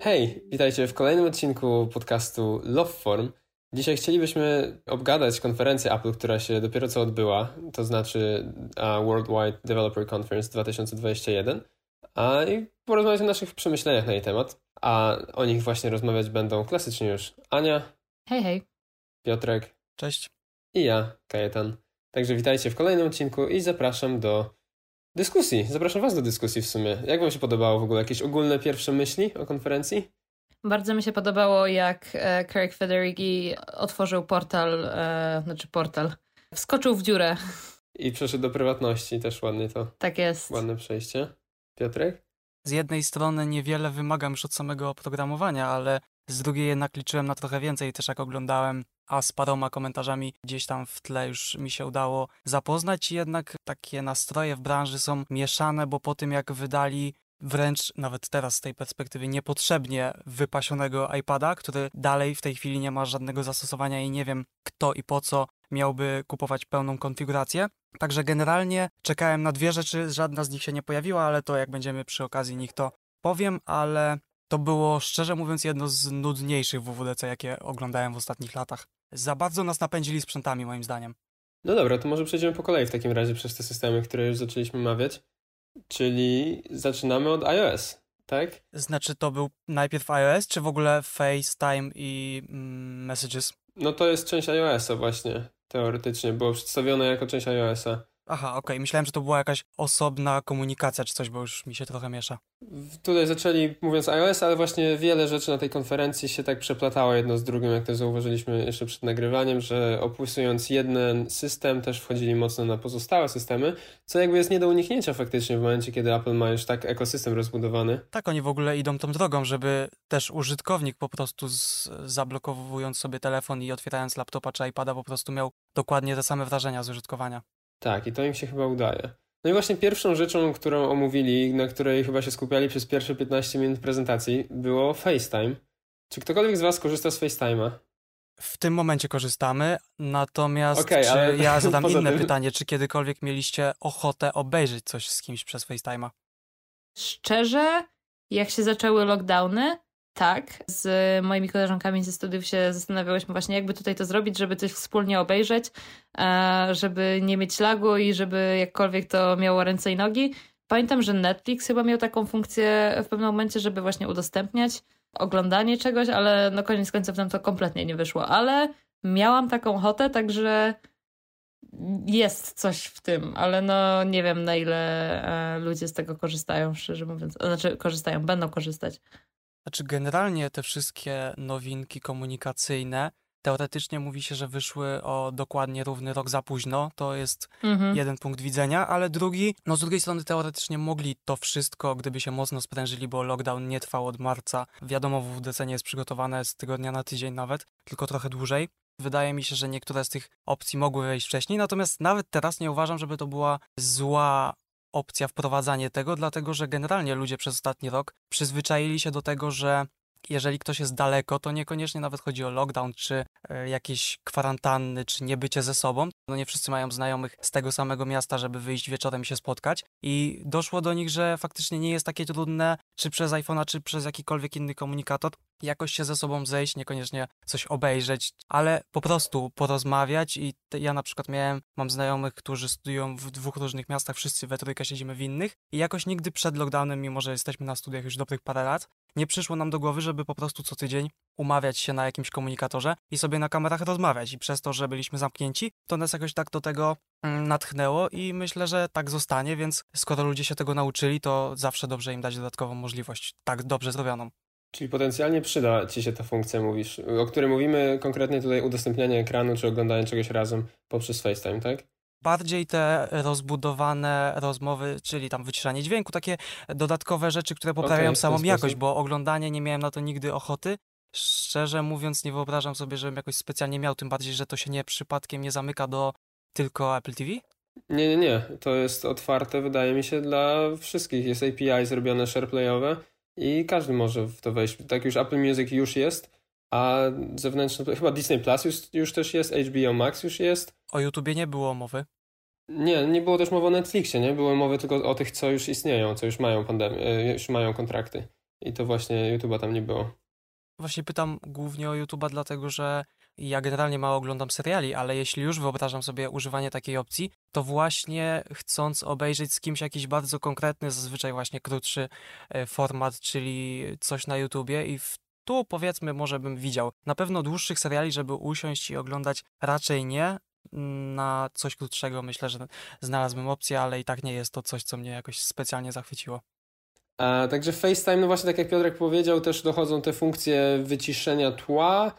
Hej, witajcie w kolejnym odcinku podcastu Loveform. Dzisiaj chcielibyśmy obgadać konferencję Apple, która się dopiero co odbyła, to znaczy Worldwide Developer Conference 2021, a i porozmawiać o naszych przemyśleniach na jej temat. A o nich właśnie rozmawiać będą klasycznie już Ania. Hej, hej. Piotrek. Cześć. I ja, Kajetan. Także witajcie w kolejnym odcinku i zapraszam do dyskusji. Zapraszam Was do dyskusji w sumie. Jak Wam się podobało w ogóle? Jakieś ogólne pierwsze myśli o konferencji? Bardzo mi się podobało, jak e, Craig Federighi otworzył portal, e, znaczy portal, wskoczył w dziurę. I przeszedł do prywatności, też ładnie to. Tak jest. Ładne przejście. Piotrek? Z jednej strony niewiele wymagam już od samego oprogramowania, ale z drugiej jednak liczyłem na trochę więcej też jak oglądałem, a z paroma komentarzami gdzieś tam w tle już mi się udało zapoznać. Jednak takie nastroje w branży są mieszane, bo po tym jak wydali wręcz nawet teraz z tej perspektywy niepotrzebnie wypasionego iPada, który dalej w tej chwili nie ma żadnego zastosowania i nie wiem kto i po co miałby kupować pełną konfigurację. Także generalnie czekałem na dwie rzeczy, żadna z nich się nie pojawiła, ale to jak będziemy przy okazji nich to powiem, ale to było szczerze mówiąc jedno z nudniejszych WWDC, jakie oglądałem w ostatnich latach. Za bardzo nas napędzili sprzętami moim zdaniem. No dobra, to może przejdziemy po kolei w takim razie przez te systemy, które już zaczęliśmy mawiać. Czyli zaczynamy od iOS, tak? Znaczy to był najpierw iOS, czy w ogóle FaceTime i mm, Messages? No to jest część iOS-a właśnie, teoretycznie. Było przedstawione jako część iOS-a. Aha, okej. Okay. Myślałem, że to była jakaś osobna komunikacja czy coś, bo już mi się trochę miesza. Tutaj zaczęli mówiąc iOS, ale właśnie wiele rzeczy na tej konferencji się tak przeplatało jedno z drugim, jak to zauważyliśmy jeszcze przed nagrywaniem, że opisując jeden system też wchodzili mocno na pozostałe systemy, co jakby jest nie do uniknięcia faktycznie w momencie, kiedy Apple ma już tak ekosystem rozbudowany. Tak, oni w ogóle idą tą drogą, żeby też użytkownik po prostu z, zablokowując sobie telefon i otwierając laptopa czy iPada po prostu miał dokładnie te same wrażenia z użytkowania. Tak, i to im się chyba udaje. No i właśnie pierwszą rzeczą, którą omówili, na której chyba się skupiali przez pierwsze 15 minut prezentacji, było FaceTime. Czy ktokolwiek z Was korzysta z FaceTime'a? W tym momencie korzystamy, natomiast okay, czy ale... ja zadam inne tym... pytanie, czy kiedykolwiek mieliście ochotę obejrzeć coś z kimś przez FaceTime'a? Szczerze, jak się zaczęły lockdowny, tak, z moimi koleżankami ze studiów się zastanawiałyśmy właśnie, jakby tutaj to zrobić, żeby coś wspólnie obejrzeć, e, żeby nie mieć lagu i żeby jakkolwiek to miało ręce i nogi. Pamiętam, że Netflix chyba miał taką funkcję w pewnym momencie, żeby właśnie udostępniać oglądanie czegoś, ale no koniec końców nam to kompletnie nie wyszło. Ale miałam taką ochotę, także jest coś w tym, ale no nie wiem na ile e, ludzie z tego korzystają, szczerze mówiąc. Znaczy korzystają, będą korzystać. Znaczy, generalnie te wszystkie nowinki komunikacyjne, teoretycznie mówi się, że wyszły o dokładnie równy rok za późno. To jest mhm. jeden punkt widzenia, ale drugi, no z drugiej strony teoretycznie mogli to wszystko, gdyby się mocno sprężyli, bo lockdown nie trwał od marca. Wiadomo, WWDC nie jest przygotowane z tygodnia na tydzień nawet, tylko trochę dłużej. Wydaje mi się, że niektóre z tych opcji mogły wejść wcześniej, natomiast nawet teraz nie uważam, żeby to była zła opcja wprowadzanie tego, dlatego że generalnie ludzie przez ostatni rok przyzwyczaili się do tego, że jeżeli ktoś jest daleko, to niekoniecznie nawet chodzi o lockdown, czy e, jakieś kwarantanny, czy niebycie ze sobą. No nie wszyscy mają znajomych z tego samego miasta, żeby wyjść wieczorem i się spotkać. I doszło do nich, że faktycznie nie jest takie trudne, czy przez iPhone'a, czy przez jakikolwiek inny komunikator, jakoś się ze sobą zejść, niekoniecznie coś obejrzeć, ale po prostu porozmawiać i ja na przykład miałem, mam znajomych, którzy studiują w dwóch różnych miastach, wszyscy we trójkę siedzimy w innych i jakoś nigdy przed lockdownem, mimo że jesteśmy na studiach już dobrych parę lat, nie przyszło nam do głowy, żeby po prostu co tydzień umawiać się na jakimś komunikatorze i sobie na kamerach rozmawiać. I przez to, że byliśmy zamknięci, to nas jakoś tak do tego mm, natchnęło i myślę, że tak zostanie, więc skoro ludzie się tego nauczyli, to zawsze dobrze im dać dodatkową możliwość, tak dobrze zrobioną. Czyli potencjalnie przyda Ci się ta funkcja, mówisz, o której mówimy konkretnie tutaj udostępnianie ekranu czy oglądanie czegoś razem poprzez FaceTime, tak? Bardziej te rozbudowane rozmowy, czyli tam wyciszanie dźwięku, takie dodatkowe rzeczy, które poprawiają okay, samą jakość, bo oglądanie nie miałem na to nigdy ochoty. Szczerze mówiąc, nie wyobrażam sobie, żebym jakoś specjalnie miał, tym bardziej, że to się nie przypadkiem nie zamyka do tylko Apple TV. Nie, nie, nie. To jest otwarte, wydaje mi się, dla wszystkich. Jest API zrobione SharePlayowe i każdy może w to wejść. Tak już Apple Music już jest, a zewnętrzne, chyba Disney Plus już, już też jest, HBO Max już jest. O YouTubie nie było mowy. Nie, nie było też mowy o Netflixie, nie? Było mowy tylko o tych, co już istnieją, co już mają pandemię, już mają kontrakty. i to właśnie YouTube'a tam nie było. Właśnie pytam głównie o YouTube'a, dlatego że ja generalnie mało oglądam seriali, ale jeśli już wyobrażam sobie używanie takiej opcji, to właśnie chcąc obejrzeć z kimś jakiś bardzo konkretny, zazwyczaj właśnie krótszy e, format, czyli coś na YouTubie i w tu powiedzmy może bym widział. Na pewno dłuższych seriali, żeby usiąść i oglądać raczej nie. Na coś krótszego myślę, że znalazłbym opcję, ale i tak nie jest to coś, co mnie jakoś specjalnie zachwyciło. A, także FaceTime, no właśnie tak jak Piotrek powiedział, też dochodzą te funkcje wyciszenia tła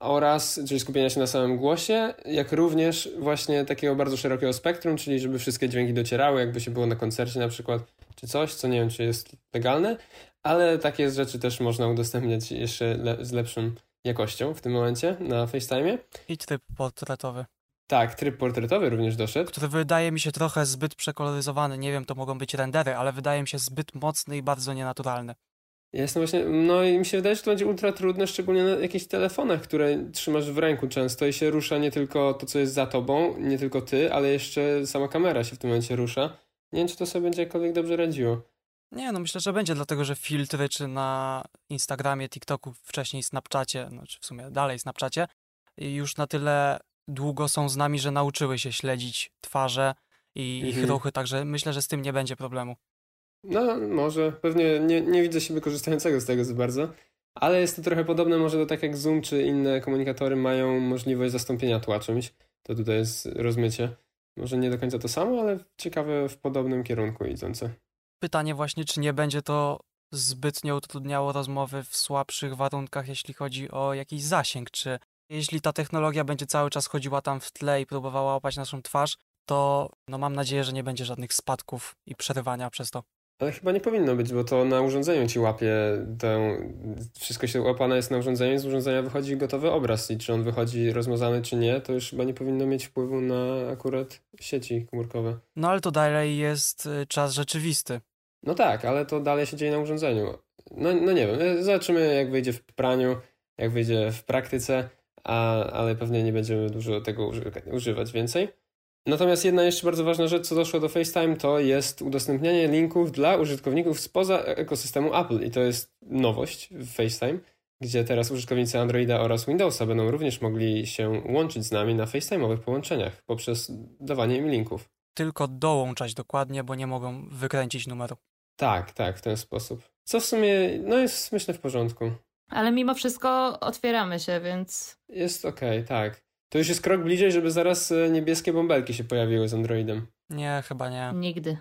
oraz, czyli skupienia się na samym głosie, jak również właśnie takiego bardzo szerokiego spektrum, czyli żeby wszystkie dźwięki docierały, jakby się było na koncercie na przykład, czy coś, co nie wiem, czy jest legalne, ale takie rzeczy też można udostępniać jeszcze le z lepszą jakością w tym momencie na FaceTime. I tryb portretowy. Tak, tryb portretowy również doszedł. Który wydaje mi się trochę zbyt przekoloryzowany. Nie wiem, to mogą być rendery, ale wydaje mi się zbyt mocny i bardzo nienaturalny. Jestem właśnie, no i mi się wydaje, że to będzie ultra trudne, szczególnie na jakichś telefonach, które trzymasz w ręku często i się rusza nie tylko to, co jest za tobą, nie tylko ty, ale jeszcze sama kamera się w tym momencie rusza. Nie wiem, czy to sobie będzie jakkolwiek dobrze radziło. Nie, no myślę, że będzie, dlatego że filtry czy na Instagramie, TikToku, wcześniej Snapchacie, no czy w sumie dalej Snapchacie, już na tyle długo są z nami, że nauczyły się śledzić twarze i mhm. ich ruchy, także myślę, że z tym nie będzie problemu. No, może. Pewnie nie, nie widzę siebie korzystającego z tego za bardzo, ale jest to trochę podobne może do tak jak Zoom czy inne komunikatory mają możliwość zastąpienia tła czymś. To tutaj jest rozmycie. Może nie do końca to samo, ale ciekawe w podobnym kierunku idące. Pytanie właśnie, czy nie będzie to zbytnio utrudniało rozmowy w słabszych warunkach, jeśli chodzi o jakiś zasięg, czy jeśli ta technologia będzie cały czas chodziła tam w tle i próbowała łapać naszą twarz, to no mam nadzieję, że nie będzie żadnych spadków i przerywania przez to. Ale chyba nie powinno być, bo to na urządzeniu ci łapie tę... Wszystko się łapane jest na urządzeniu, z urządzenia wychodzi gotowy obraz i czy on wychodzi rozmazany czy nie, to już chyba nie powinno mieć wpływu na akurat sieci komórkowe. No ale to dalej jest y, czas rzeczywisty. No tak, ale to dalej się dzieje na urządzeniu. No, no nie wiem, e, zobaczymy jak wyjdzie w praniu, jak wyjdzie w praktyce, a, ale pewnie nie będziemy dużo tego używać więcej. Natomiast jedna jeszcze bardzo ważna rzecz, co doszło do FaceTime, to jest udostępnianie linków dla użytkowników spoza ekosystemu Apple. I to jest nowość w FaceTime, gdzie teraz użytkownicy Androida oraz Windowsa będą również mogli się łączyć z nami na FaceTime'owych połączeniach poprzez dawanie im linków. Tylko dołączać dokładnie, bo nie mogą wykręcić numeru. Tak, tak, w ten sposób. Co w sumie, no jest myślę w porządku. Ale mimo wszystko otwieramy się, więc. Jest okej, okay, tak. To już jest krok bliżej, żeby zaraz e, niebieskie bąbelki się pojawiły z Androidem. Nie, chyba nie. Nigdy.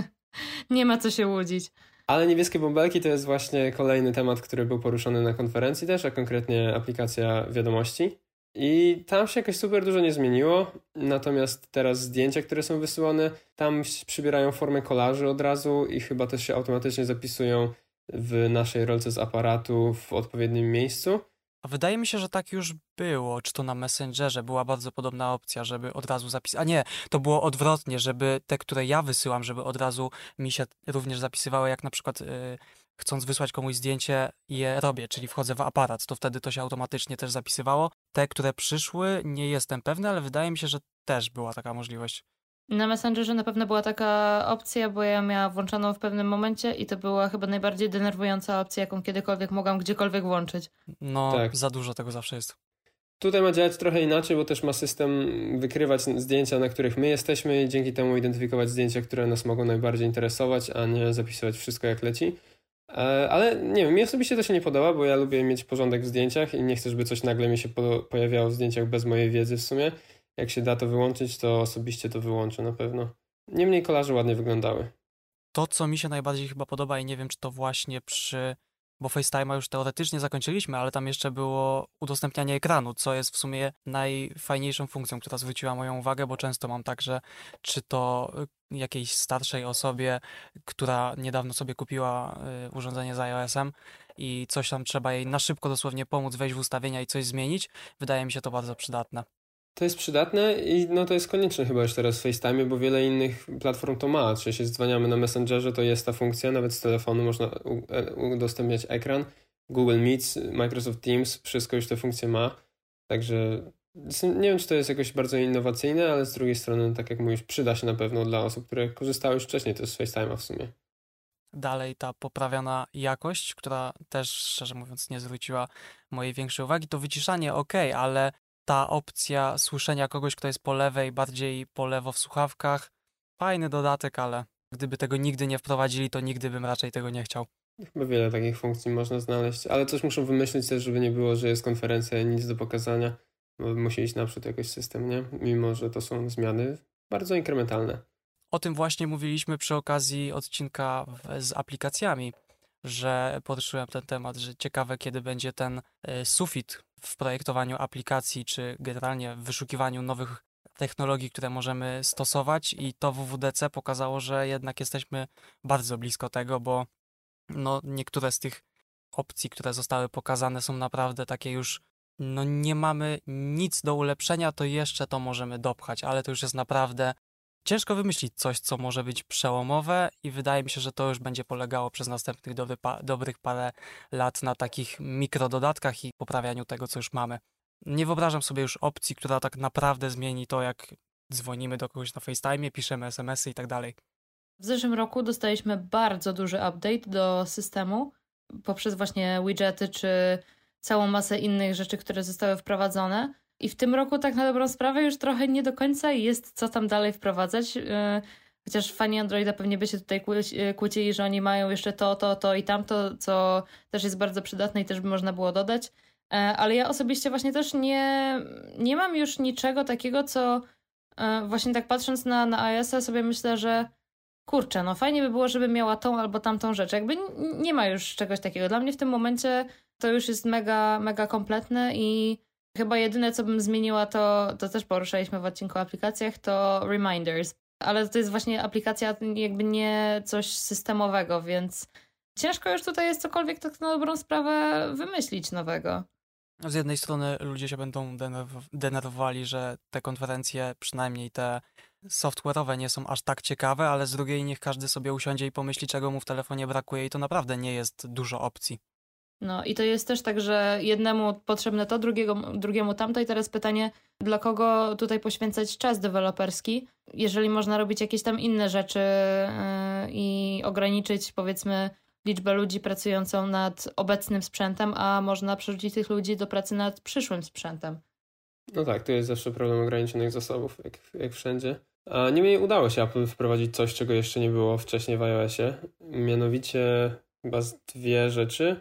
nie ma co się łudzić. Ale niebieskie bąbelki to jest właśnie kolejny temat, który był poruszony na konferencji też, a konkretnie aplikacja wiadomości. I tam się jakoś super dużo nie zmieniło, natomiast teraz zdjęcia, które są wysyłane, tam przybierają formę kolaży od razu i chyba też się automatycznie zapisują w naszej rolce z aparatu w odpowiednim miejscu. A wydaje mi się, że tak już było. Czy to na Messengerze była bardzo podobna opcja, żeby od razu zapisać. A nie, to było odwrotnie, żeby te, które ja wysyłam, żeby od razu mi się również zapisywały, jak na przykład yy, chcąc wysłać komuś zdjęcie, je robię, czyli wchodzę w aparat, to wtedy to się automatycznie też zapisywało. Te, które przyszły, nie jestem pewny, ale wydaje mi się, że też była taka możliwość. Na Messengerze na pewno była taka opcja, bo ja miałam włączoną w pewnym momencie i to była chyba najbardziej denerwująca opcja, jaką kiedykolwiek mogłam gdziekolwiek włączyć. No, tak. za dużo tego zawsze jest. Tutaj ma działać trochę inaczej, bo też ma system wykrywać zdjęcia, na których my jesteśmy i dzięki temu identyfikować zdjęcia, które nas mogą najbardziej interesować, a nie zapisywać wszystko jak leci. E, ale nie wiem, mi osobiście to się nie podoba, bo ja lubię mieć porządek w zdjęciach i nie chcę, żeby coś nagle mi się pojawiało w zdjęciach bez mojej wiedzy w sumie jak się da to wyłączyć, to osobiście to wyłączę na pewno. Niemniej kolarze ładnie wyglądały. To, co mi się najbardziej chyba podoba i nie wiem, czy to właśnie przy... Bo FaceTime'a już teoretycznie zakończyliśmy, ale tam jeszcze było udostępnianie ekranu, co jest w sumie najfajniejszą funkcją, która zwróciła moją uwagę, bo często mam tak, że czy to jakiejś starszej osobie, która niedawno sobie kupiła y, urządzenie z iOS-em i coś tam trzeba jej na szybko dosłownie pomóc wejść w ustawienia i coś zmienić, wydaje mi się to bardzo przydatne. To jest przydatne i no to jest konieczne chyba już teraz w FaceTime, bo wiele innych platform to ma. Czy się dzwaniamy na Messengerze, to jest ta funkcja, nawet z telefonu można e, udostępniać ekran. Google Meet, Microsoft Teams, wszystko już te funkcje ma. Także nie wiem, czy to jest jakoś bardzo innowacyjne, ale z drugiej strony, tak jak mówisz, przyda się na pewno dla osób, które korzystały już wcześniej to z FaceTime'a w sumie. Dalej ta poprawiona jakość, która też szczerze mówiąc nie zwróciła mojej większej uwagi, to wyciszanie ok, ale ta opcja słyszenia kogoś, kto jest po lewej, bardziej po lewo w słuchawkach, fajny dodatek, ale gdyby tego nigdy nie wprowadzili, to nigdy bym raczej tego nie chciał. Chyba wiele takich funkcji można znaleźć, ale coś muszą wymyślić też, żeby nie było, że jest konferencja i nic do pokazania. Musi iść naprzód jakoś system, nie? Mimo, że to są zmiany bardzo inkrementalne. O tym właśnie mówiliśmy przy okazji odcinka z aplikacjami, że poruszyłem ten temat, że ciekawe, kiedy będzie ten e, sufit w projektowaniu aplikacji, czy generalnie w wyszukiwaniu nowych technologii, które możemy stosować. I to WWDC pokazało, że jednak jesteśmy bardzo blisko tego, bo no, niektóre z tych opcji, które zostały pokazane są naprawdę takie już no nie mamy nic do ulepszenia, to jeszcze to możemy dopchać, ale to już jest naprawdę ciężko wymyślić coś, co może być przełomowe i wydaje mi się, że to już będzie polegało przez następnych dobrych parę lat na takich mikrododatkach i poprawianiu tego, co już mamy. Nie wyobrażam sobie już opcji, która tak naprawdę zmieni to, jak dzwonimy do kogoś na FaceTime, piszemy SMS-y i tak dalej. W zeszłym roku dostaliśmy bardzo duży update do systemu poprzez właśnie widgety czy całą masę innych rzeczy, które zostały wprowadzone. I w tym roku tak na dobrą sprawę już trochę nie do końca jest co tam dalej wprowadzać. E, chociaż fani Androida pewnie by się tutaj e, kłócili, że oni mają jeszcze to, to, to i tamto, co też jest bardzo przydatne i też by można było dodać. E, ale ja osobiście właśnie też nie, nie mam już niczego takiego, co właśnie tak patrząc na, na iOS-a sobie myślę, że kurczę, no fajnie by było, żeby miała tą albo tamtą rzecz. Jakby nie ma już czegoś takiego. Dla mnie w tym momencie to już jest mega, mega kompletne i chyba jedyne, co bym zmieniła, to, to też poruszaliśmy w odcinku o aplikacjach, to Reminders. Ale to jest właśnie aplikacja jakby nie coś systemowego, więc ciężko już tutaj jest cokolwiek tak na dobrą sprawę wymyślić nowego. Z jednej strony ludzie się będą denerwowali, że te konferencje, przynajmniej te software'owe, nie są aż tak ciekawe, ale z drugiej niech każdy sobie usiądzie i pomyśli, czego mu w telefonie brakuje i to naprawdę nie jest dużo opcji. No i to jest też tak, że jednemu potrzebne to, drugiego, drugiemu tamto i teraz pytanie, dla kogo tutaj poświęcać czas deweloperski, jeżeli można robić jakieś tam inne rzeczy yy, i ograniczyć powiedzmy liczbę ludzi pracującą nad obecnym sprzętem, a można przerzucić tych ludzi do pracy nad przyszłym sprzętem. No tak, to jest zawsze problem ograniczonych zasobów, jak, jak wszędzie. A niemniej udało się Apple wprowadzić coś, czego jeszcze nie było wcześniej w iOSie. Mianowicie chyba dwie rzeczy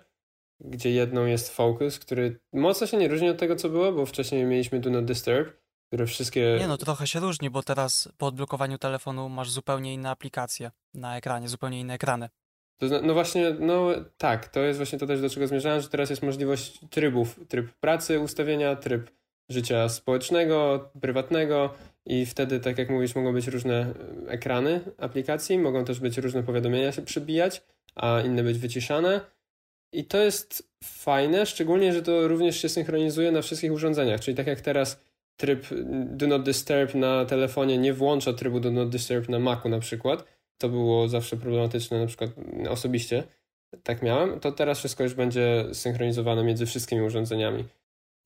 gdzie jedną jest Focus, który mocno się nie różni od tego, co było, bo wcześniej mieliśmy Do Not Disturb, które wszystkie... Nie no, to trochę się różni, bo teraz po odblokowaniu telefonu masz zupełnie inne aplikacje na ekranie, zupełnie inne ekrany. no właśnie, no tak, to jest właśnie to też do czego zmierzałem, że teraz jest możliwość trybów, tryb pracy, ustawienia, tryb życia społecznego, prywatnego i wtedy, tak jak mówisz, mogą być różne e, ekrany aplikacji, mogą też być różne powiadomienia się przybijać, a inne być wyciszane i to jest fajne, szczególnie, że to również się synchronizuje na wszystkich urządzeniach. Czyli tak jak teraz tryb Do Not Disturb na telefonie nie włącza trybu Do Not Disturb na Macu na przykład. To było zawsze problematyczne, na przykład osobiście. Tak miałem. To teraz wszystko już będzie synchronizowane między wszystkimi urządzeniami.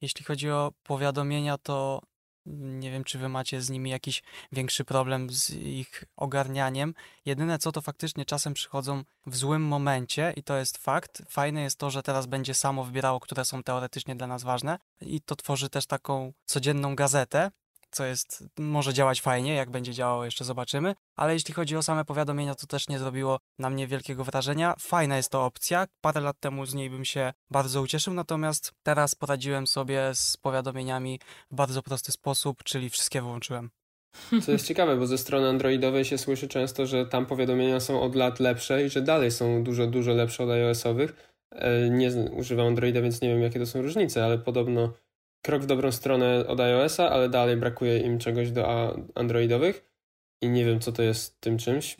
Jeśli chodzi o powiadomienia, to nie wiem, czy wy macie z nimi jakiś większy problem z ich ogarnianiem. Jedyne co to faktycznie czasem przychodzą w złym momencie i to jest fakt. Fajne jest to, że teraz będzie samo wybierało, które są teoretycznie dla nas ważne i to tworzy też taką codzienną gazetę, co jest, może działać fajnie, jak będzie działało jeszcze zobaczymy, ale jeśli chodzi o same powiadomienia, to też nie zrobiło na mnie wielkiego wrażenia. Fajna jest to opcja, parę lat temu z niej bym się bardzo ucieszył, natomiast teraz poradziłem sobie z powiadomieniami w bardzo prosty sposób, czyli wszystkie wyłączyłem. Co jest ciekawe, bo ze strony androidowej się słyszy często, że tam powiadomienia są od lat lepsze i że dalej są dużo, dużo lepsze od iOS-owych. E, nie używam Androida, więc nie wiem, jakie to są różnice, ale podobno krok w dobrą stronę od iOS-a, ale dalej brakuje im czegoś do Androidowych i nie wiem, co to jest tym czymś.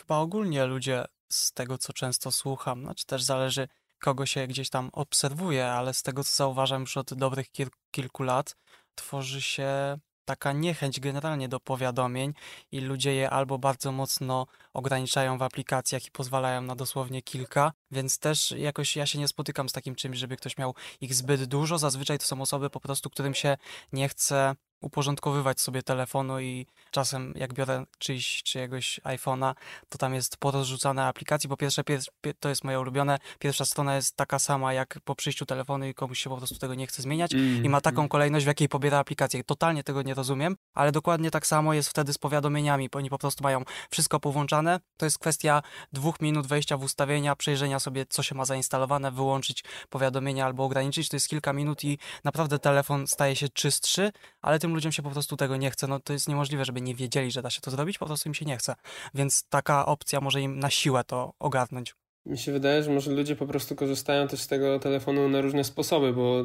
Chyba ogólnie ludzie z tego, co często słucham, znaczy też zależy, kogo się gdzieś tam obserwuje, ale z tego, co zauważam już od dobrych kil kilku lat, tworzy się taka niechęć generalnie do powiadomień i ludzie je albo bardzo mocno ograniczają w aplikacjach i pozwalają na dosłownie kilka, więc też jakoś ja się nie spotykam z takim czymś, żeby ktoś miał ich zbyt dużo. Zazwyczaj to są osoby po prostu, którym się nie chce uporządkowywać sobie telefonu i czasem jak biorę czyjś, czyjegoś iPhone'a, to tam jest porozrzucane aplikacji. Po pierwsze, pier, to jest moje ulubione, pierwsza strona jest taka sama jak po przyjściu telefonu i komuś się po prostu tego nie chce zmieniać mm, i ma taką mm. kolejność, w jakiej pobiera aplikację. Totalnie tego nie rozumiem, ale dokładnie tak samo jest wtedy z powiadomieniami, bo oni po prostu mają wszystko powłączane. To jest kwestia dwóch minut wejścia w ustawienia, przejrzenia sobie, co się ma zainstalowane, wyłączyć powiadomienia albo ograniczyć. To jest kilka minut i naprawdę telefon staje się czystszy, ale tym ludziom się po prostu tego nie chce. No to jest niemożliwe, żeby nie wiedzieli, że da się to zrobić, po prostu im się nie chce. Więc taka opcja może im na siłę to ogarnąć. Mi się wydaje, że może ludzie po prostu korzystają też z tego telefonu na różne sposoby, bo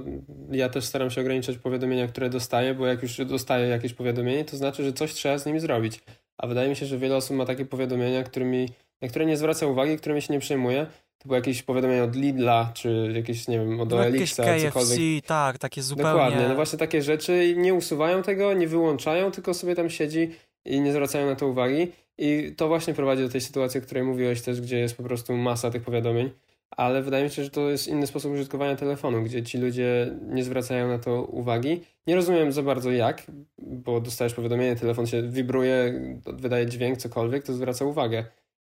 ja też staram się ograniczać powiadomienia, które dostaję, bo jak już dostaję jakieś powiadomienie, to znaczy, że coś trzeba z nimi zrobić. A wydaje mi się, że wiele osób ma takie powiadomienia, którymi, na które nie zwraca uwagi, którymi się nie przejmuje. Było jakieś powiadomienie od Lidla, czy jakieś, nie wiem, od no, Elixa, KFC, cokolwiek. tak, takie zupełnie... Dokładnie, no właśnie takie rzeczy nie usuwają tego, nie wyłączają, tylko sobie tam siedzi i nie zwracają na to uwagi. I to właśnie prowadzi do tej sytuacji, o której mówiłeś też, gdzie jest po prostu masa tych powiadomień. Ale wydaje mi się, że to jest inny sposób użytkowania telefonu, gdzie ci ludzie nie zwracają na to uwagi. Nie rozumiem za bardzo jak, bo dostajesz powiadomienie, telefon się wibruje, wydaje dźwięk, cokolwiek, to zwraca uwagę.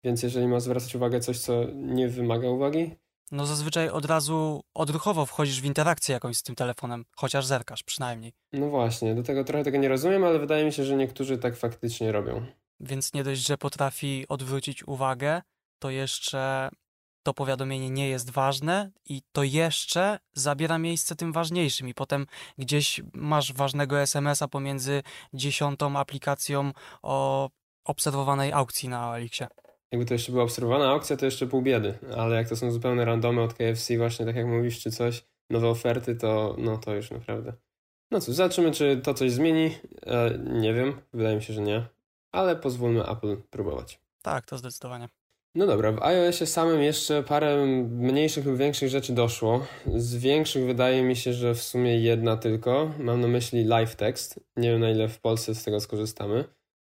Więc jeżeli ma zwracać uwagę coś, co nie wymaga uwagi, no zazwyczaj od razu odruchowo wchodzisz w interakcję jakąś z tym telefonem, chociaż zerkasz przynajmniej. No właśnie, do tego trochę tego nie rozumiem, ale wydaje mi się, że niektórzy tak faktycznie robią. Więc nie dość, że potrafi odwrócić uwagę, to jeszcze to powiadomienie nie jest ważne i to jeszcze zabiera miejsce tym ważniejszym i potem gdzieś masz ważnego SMS-a pomiędzy dziesiątą aplikacją o obserwowanej aukcji na Elixie jakby to jeszcze była obserwowana aukcja, to jeszcze pół biedy, ale jak to są zupełne randomy od KFC właśnie, tak jak mówisz, czy coś, nowe oferty, to no to już naprawdę. No cóż, zobaczymy, czy to coś zmieni. E, nie wiem, wydaje mi się, że nie, ale pozwólmy Apple próbować. Tak, to zdecydowanie. No dobra, w iOSie samym jeszcze parę mniejszych lub większych rzeczy doszło. Z większych wydaje mi się, że w sumie jedna tylko. Mam na myśli live text. Nie wiem na ile w Polsce z tego skorzystamy.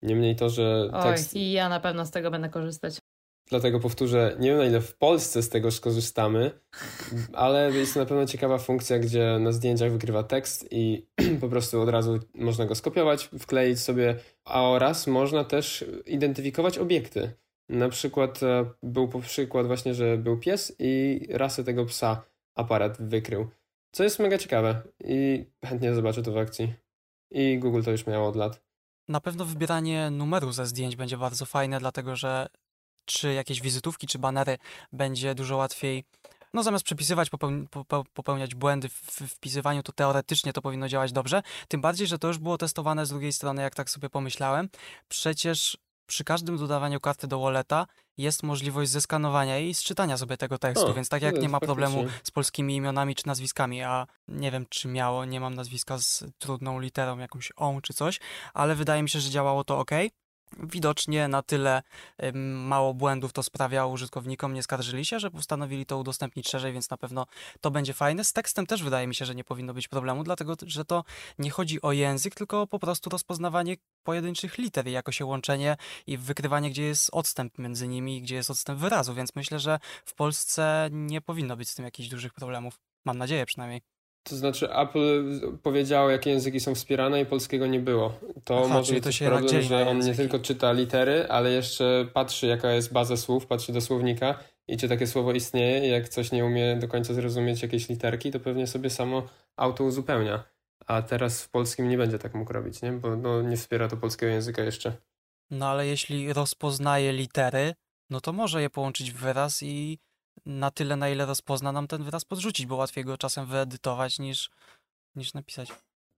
Niemniej to, że Oj, tekst... i ja na pewno z tego będę korzystać. Dlatego powtórzę, nie wiem na ile w Polsce z tego skorzystamy, ale jest to na pewno ciekawa funkcja, gdzie na zdjęciach wykrywa tekst i po prostu od razu można go skopiować, wkleić sobie, a oraz można też identyfikować obiekty. Na przykład e, był przykład właśnie, że był pies i rasę tego psa aparat wykrył. Co jest mega ciekawe i chętnie zobaczę to w akcji. I Google to już miało od lat. Na pewno wybieranie numeru ze zdjęć będzie bardzo fajne, dlatego że czy jakieś wizytówki, czy banery będzie dużo łatwiej. No zamiast przepisywać, popełniać błędy w wpisywaniu, to teoretycznie to powinno działać dobrze. Tym bardziej, że to już było testowane z drugiej strony, jak tak sobie pomyślałem. Przecież przy każdym dodawaniu karty do walleta jest możliwość zeskanowania i sczytania sobie tego tekstu, o, więc tak jak nie ma problemu z polskimi imionami czy nazwiskami, a nie wiem czy miało, nie mam nazwiska z trudną literą, jakąś on czy coś, ale wydaje mi się, że działało to ok. Widocznie na tyle mało błędów to sprawiało użytkownikom, nie skarżyli się, że postanowili to udostępnić szerzej, więc na pewno to będzie fajne. Z tekstem też wydaje mi się, że nie powinno być problemu, dlatego że to nie chodzi o język, tylko po prostu rozpoznawanie pojedynczych liter i jako się łączenie i wykrywanie, gdzie jest odstęp między nimi i gdzie jest odstęp wyrazu, więc myślę, że w Polsce nie powinno być z tym jakichś dużych problemów. Mam nadzieję przynajmniej. To znaczy Apple powiedziało, jakie języki są wspierane i polskiego nie było. To Aha, może być to problem, że on nie tylko czyta litery, ale jeszcze patrzy, jaka jest baza słów, patrzy do słownika i czy takie słowo istnieje jak coś nie umie do końca zrozumieć jakiejś literki, to pewnie sobie samo auto uzupełnia. A teraz w polskim nie będzie tak mógł robić, nie? bo no, nie wspiera to polskiego języka jeszcze. No ale jeśli rozpoznaje litery, no to może je połączyć w wyraz i na tyle, na ile rozpozna nam ten wyraz podrzucić, bo łatwiej go czasem wyedytować niż, niż napisać.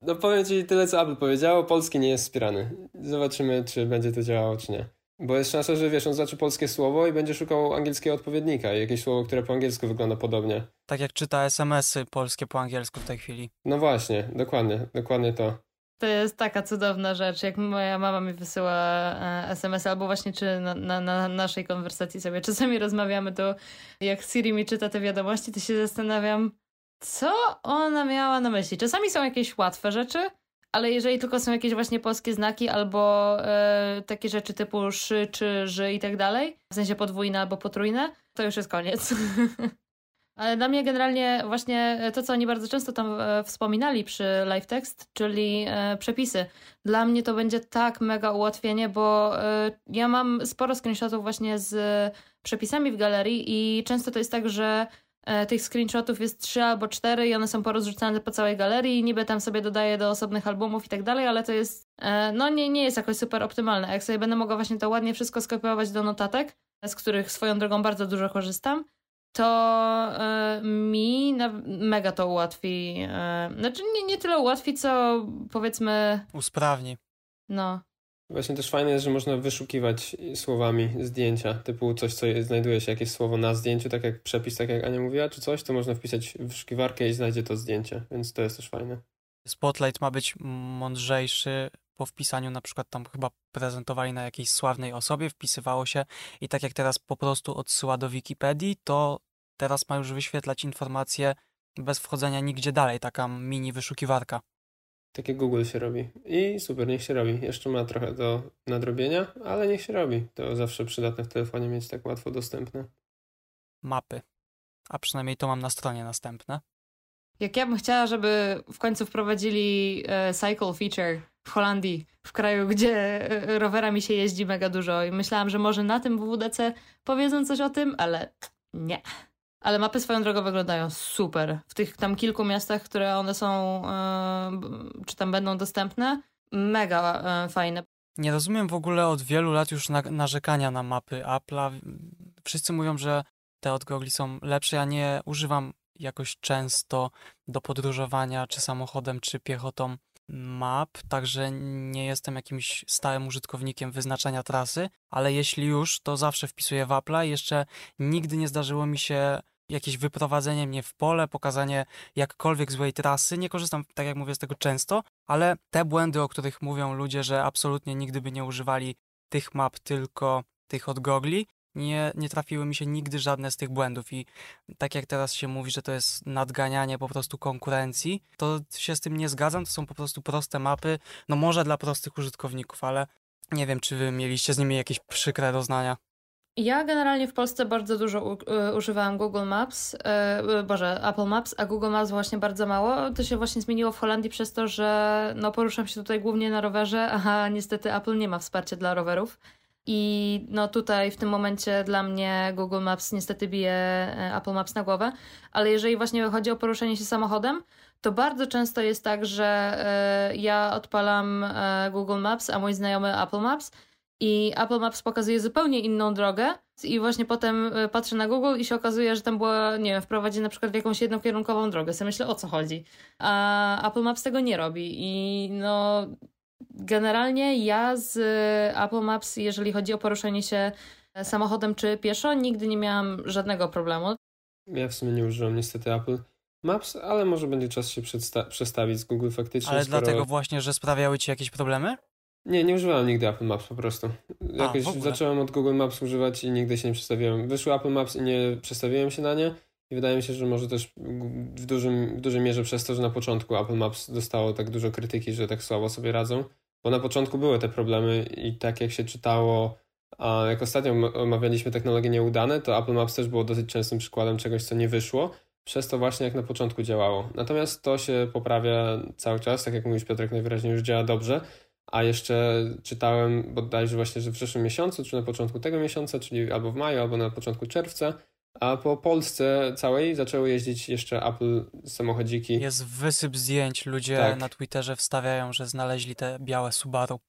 No powiem Ci tyle, co Apple powiedziało, polski nie jest wspierany. Zobaczymy, czy będzie to działało, czy nie. Bo jest szansa, że wiesz, on zobaczy polskie słowo i będzie szukał angielskiego odpowiednika, jakieś słowo, które po angielsku wygląda podobnie. Tak jak czyta SMS-y polskie po angielsku w tej chwili. No właśnie, dokładnie, dokładnie to. To jest taka cudowna rzecz, jak moja mama mi wysyła e, SMS albo właśnie czy na, na, na, naszej konwersacji sobie czasami rozmawiamy, to jak Siri mi czyta te wiadomości, to się zastanawiam, co ona miała na myśli. Czasami są jakieś łatwe rzeczy, ale jeżeli tylko są jakieś właśnie polskie znaki albo e, takie rzeczy typu szy czy ży i tak dalej, w sensie podwójne albo potrójne, to już jest koniec. Ale dla mnie generalnie właśnie to, co oni bardzo często tam e, wspominali przy live text, czyli e, przepisy. Dla mnie to będzie tak mega ułatwienie, bo e, ja mam sporo screenshotów właśnie z przepisami w galerii i często to jest tak, że tych screenshotów jest trzy albo cztery i one są porozrzucane po całej galerii niby tam sobie dodaję do osobnych albumów i tak dalej, ale to jest, no nie, nie jest jakoś super optymalne. Jak sobie będę mogła właśnie to ładnie wszystko skopiować do notatek, z których swoją drogą bardzo dużo korzystam, to y, mi mega to ułatwi. Y, znaczy nie, nie tyle ułatwi, co powiedzmy... Usprawni. No. Właśnie też fajne jest, że można wyszukiwać słowami zdjęcia, typu coś, co znajduje się jakieś słowo na zdjęciu, tak jak przepis, tak jak Ania mówiła, czy coś, to można wpisać w wyszukiwarkę i znajdzie to zdjęcie, więc to jest też fajne. Spotlight ma być mądrzejszy po wpisaniu, na przykład tam chyba prezentowali na jakiejś sławnej osobie, wpisywało się i tak jak teraz po prostu odsyła do Wikipedii, to teraz ma już wyświetlać informacje bez wchodzenia nigdzie dalej, taka mini wyszukiwarka. Takie Google się robi. I super, niech się robi. Jeszcze ma trochę do nadrobienia, ale niech się robi. To zawsze przydatne w telefonie mieć tak łatwo dostępne. Mapy. A przynajmniej to mam na stronie następne. Jak ja bym chciała, żeby w końcu wprowadzili e, cycle feature w Holandii, w kraju, gdzie e, rowerami się jeździ mega dużo i myślałam, że może na tym WWDC powiedzą coś o tym, ale nie. Ale mapy swoją drogą wyglądają super. W tych tam kilku miastach, które one są, yy, czy tam będą dostępne, mega yy, fajne. Nie rozumiem w ogóle od wielu lat już na, narzekania na mapy Apple'a. Wszyscy mówią, że te od Google są lepsze. Ja nie używam jakoś często do podróżowania, czy samochodem, czy piechotą map, także nie jestem jakimś stałym użytkownikiem wyznaczania trasy, ale jeśli już, to zawsze wpisuję w Apple'a. Jeszcze nigdy nie zdarzyło mi się jakieś wyprowadzenie mnie w pole, pokazanie jakkolwiek złej trasy. Nie korzystam, tak jak mówię, z tego często, ale te błędy, o których mówią ludzie, że absolutnie nigdy by nie używali tych map, tylko tych od gogli, nie, nie trafiły mi się nigdy żadne z tych błędów i tak jak teraz się mówi, że to jest nadganianie po prostu konkurencji, to się z tym nie zgadzam, to są po prostu proste mapy, no może dla prostych użytkowników, ale nie wiem, czy wy mieliście z nimi jakieś przykre doznania. Ja generalnie w Polsce bardzo dużo u, y, używałam Google Maps, yy, Boże, Apple Maps, a Google Maps właśnie bardzo mało. To się właśnie zmieniło w Holandii przez to, że no, poruszam się tutaj głównie na rowerze, a niestety Apple nie ma wsparcia dla rowerów. I no tutaj w tym momencie dla mnie Google Maps niestety bije e, Apple Maps na głowę, ale jeżeli właśnie chodzi o poruszanie się samochodem, to bardzo często jest tak, że y, ja odpalam y, Google Maps, a mój znajomy Apple Maps i Apple Maps pokazuje zupełnie inną drogę i właśnie potem patrzę na Google i się okazuje, że tam było, nie wiem, wprowadzi na przykład w jakąś jednokierunkową drogę. Sobie myślę, o co chodzi. A Apple Maps tego nie robi i no Generalnie ja z Apple Maps, jeżeli chodzi o poruszanie się samochodem czy pieszo, nigdy nie miałam żadnego problemu. Ja w sumie nie używam niestety Apple Maps, ale może będzie czas się przestawić z Google faktycznie. Ale skoro... dlatego właśnie, że sprawiały ci jakieś problemy? Nie, nie używałem nigdy Apple Maps po prostu. Jakoś A, zacząłem od Google Maps używać i nigdy się nie przestawiłem. Wyszły Apple Maps i nie przestawiłem się na nie. I wydaje mi się, że może też w, dużym, w dużej mierze przez to, że na początku Apple Maps dostało tak dużo krytyki, że tak słabo sobie radzą. Bo na początku były te problemy i tak jak się czytało, a jak ostatnio omawialiśmy technologie nieudane, to Apple Maps też było dosyć częstym przykładem czegoś, co nie wyszło. Przez to właśnie jak na początku działało. Natomiast to się poprawia cały czas, tak jak mówisz Piotrek, najwyraźniej już działa dobrze. A jeszcze czytałem bodajże właśnie, że w przyszłym miesiącu, czy na początku tego miesiąca, czyli albo w maju, albo na początku czerwca, a po Polsce całej zaczęły jeździć jeszcze Apple samochodziki. Jest wysyp zdjęć, ludzie tak. na Twitterze wstawiają, że znaleźli te białe Subaru.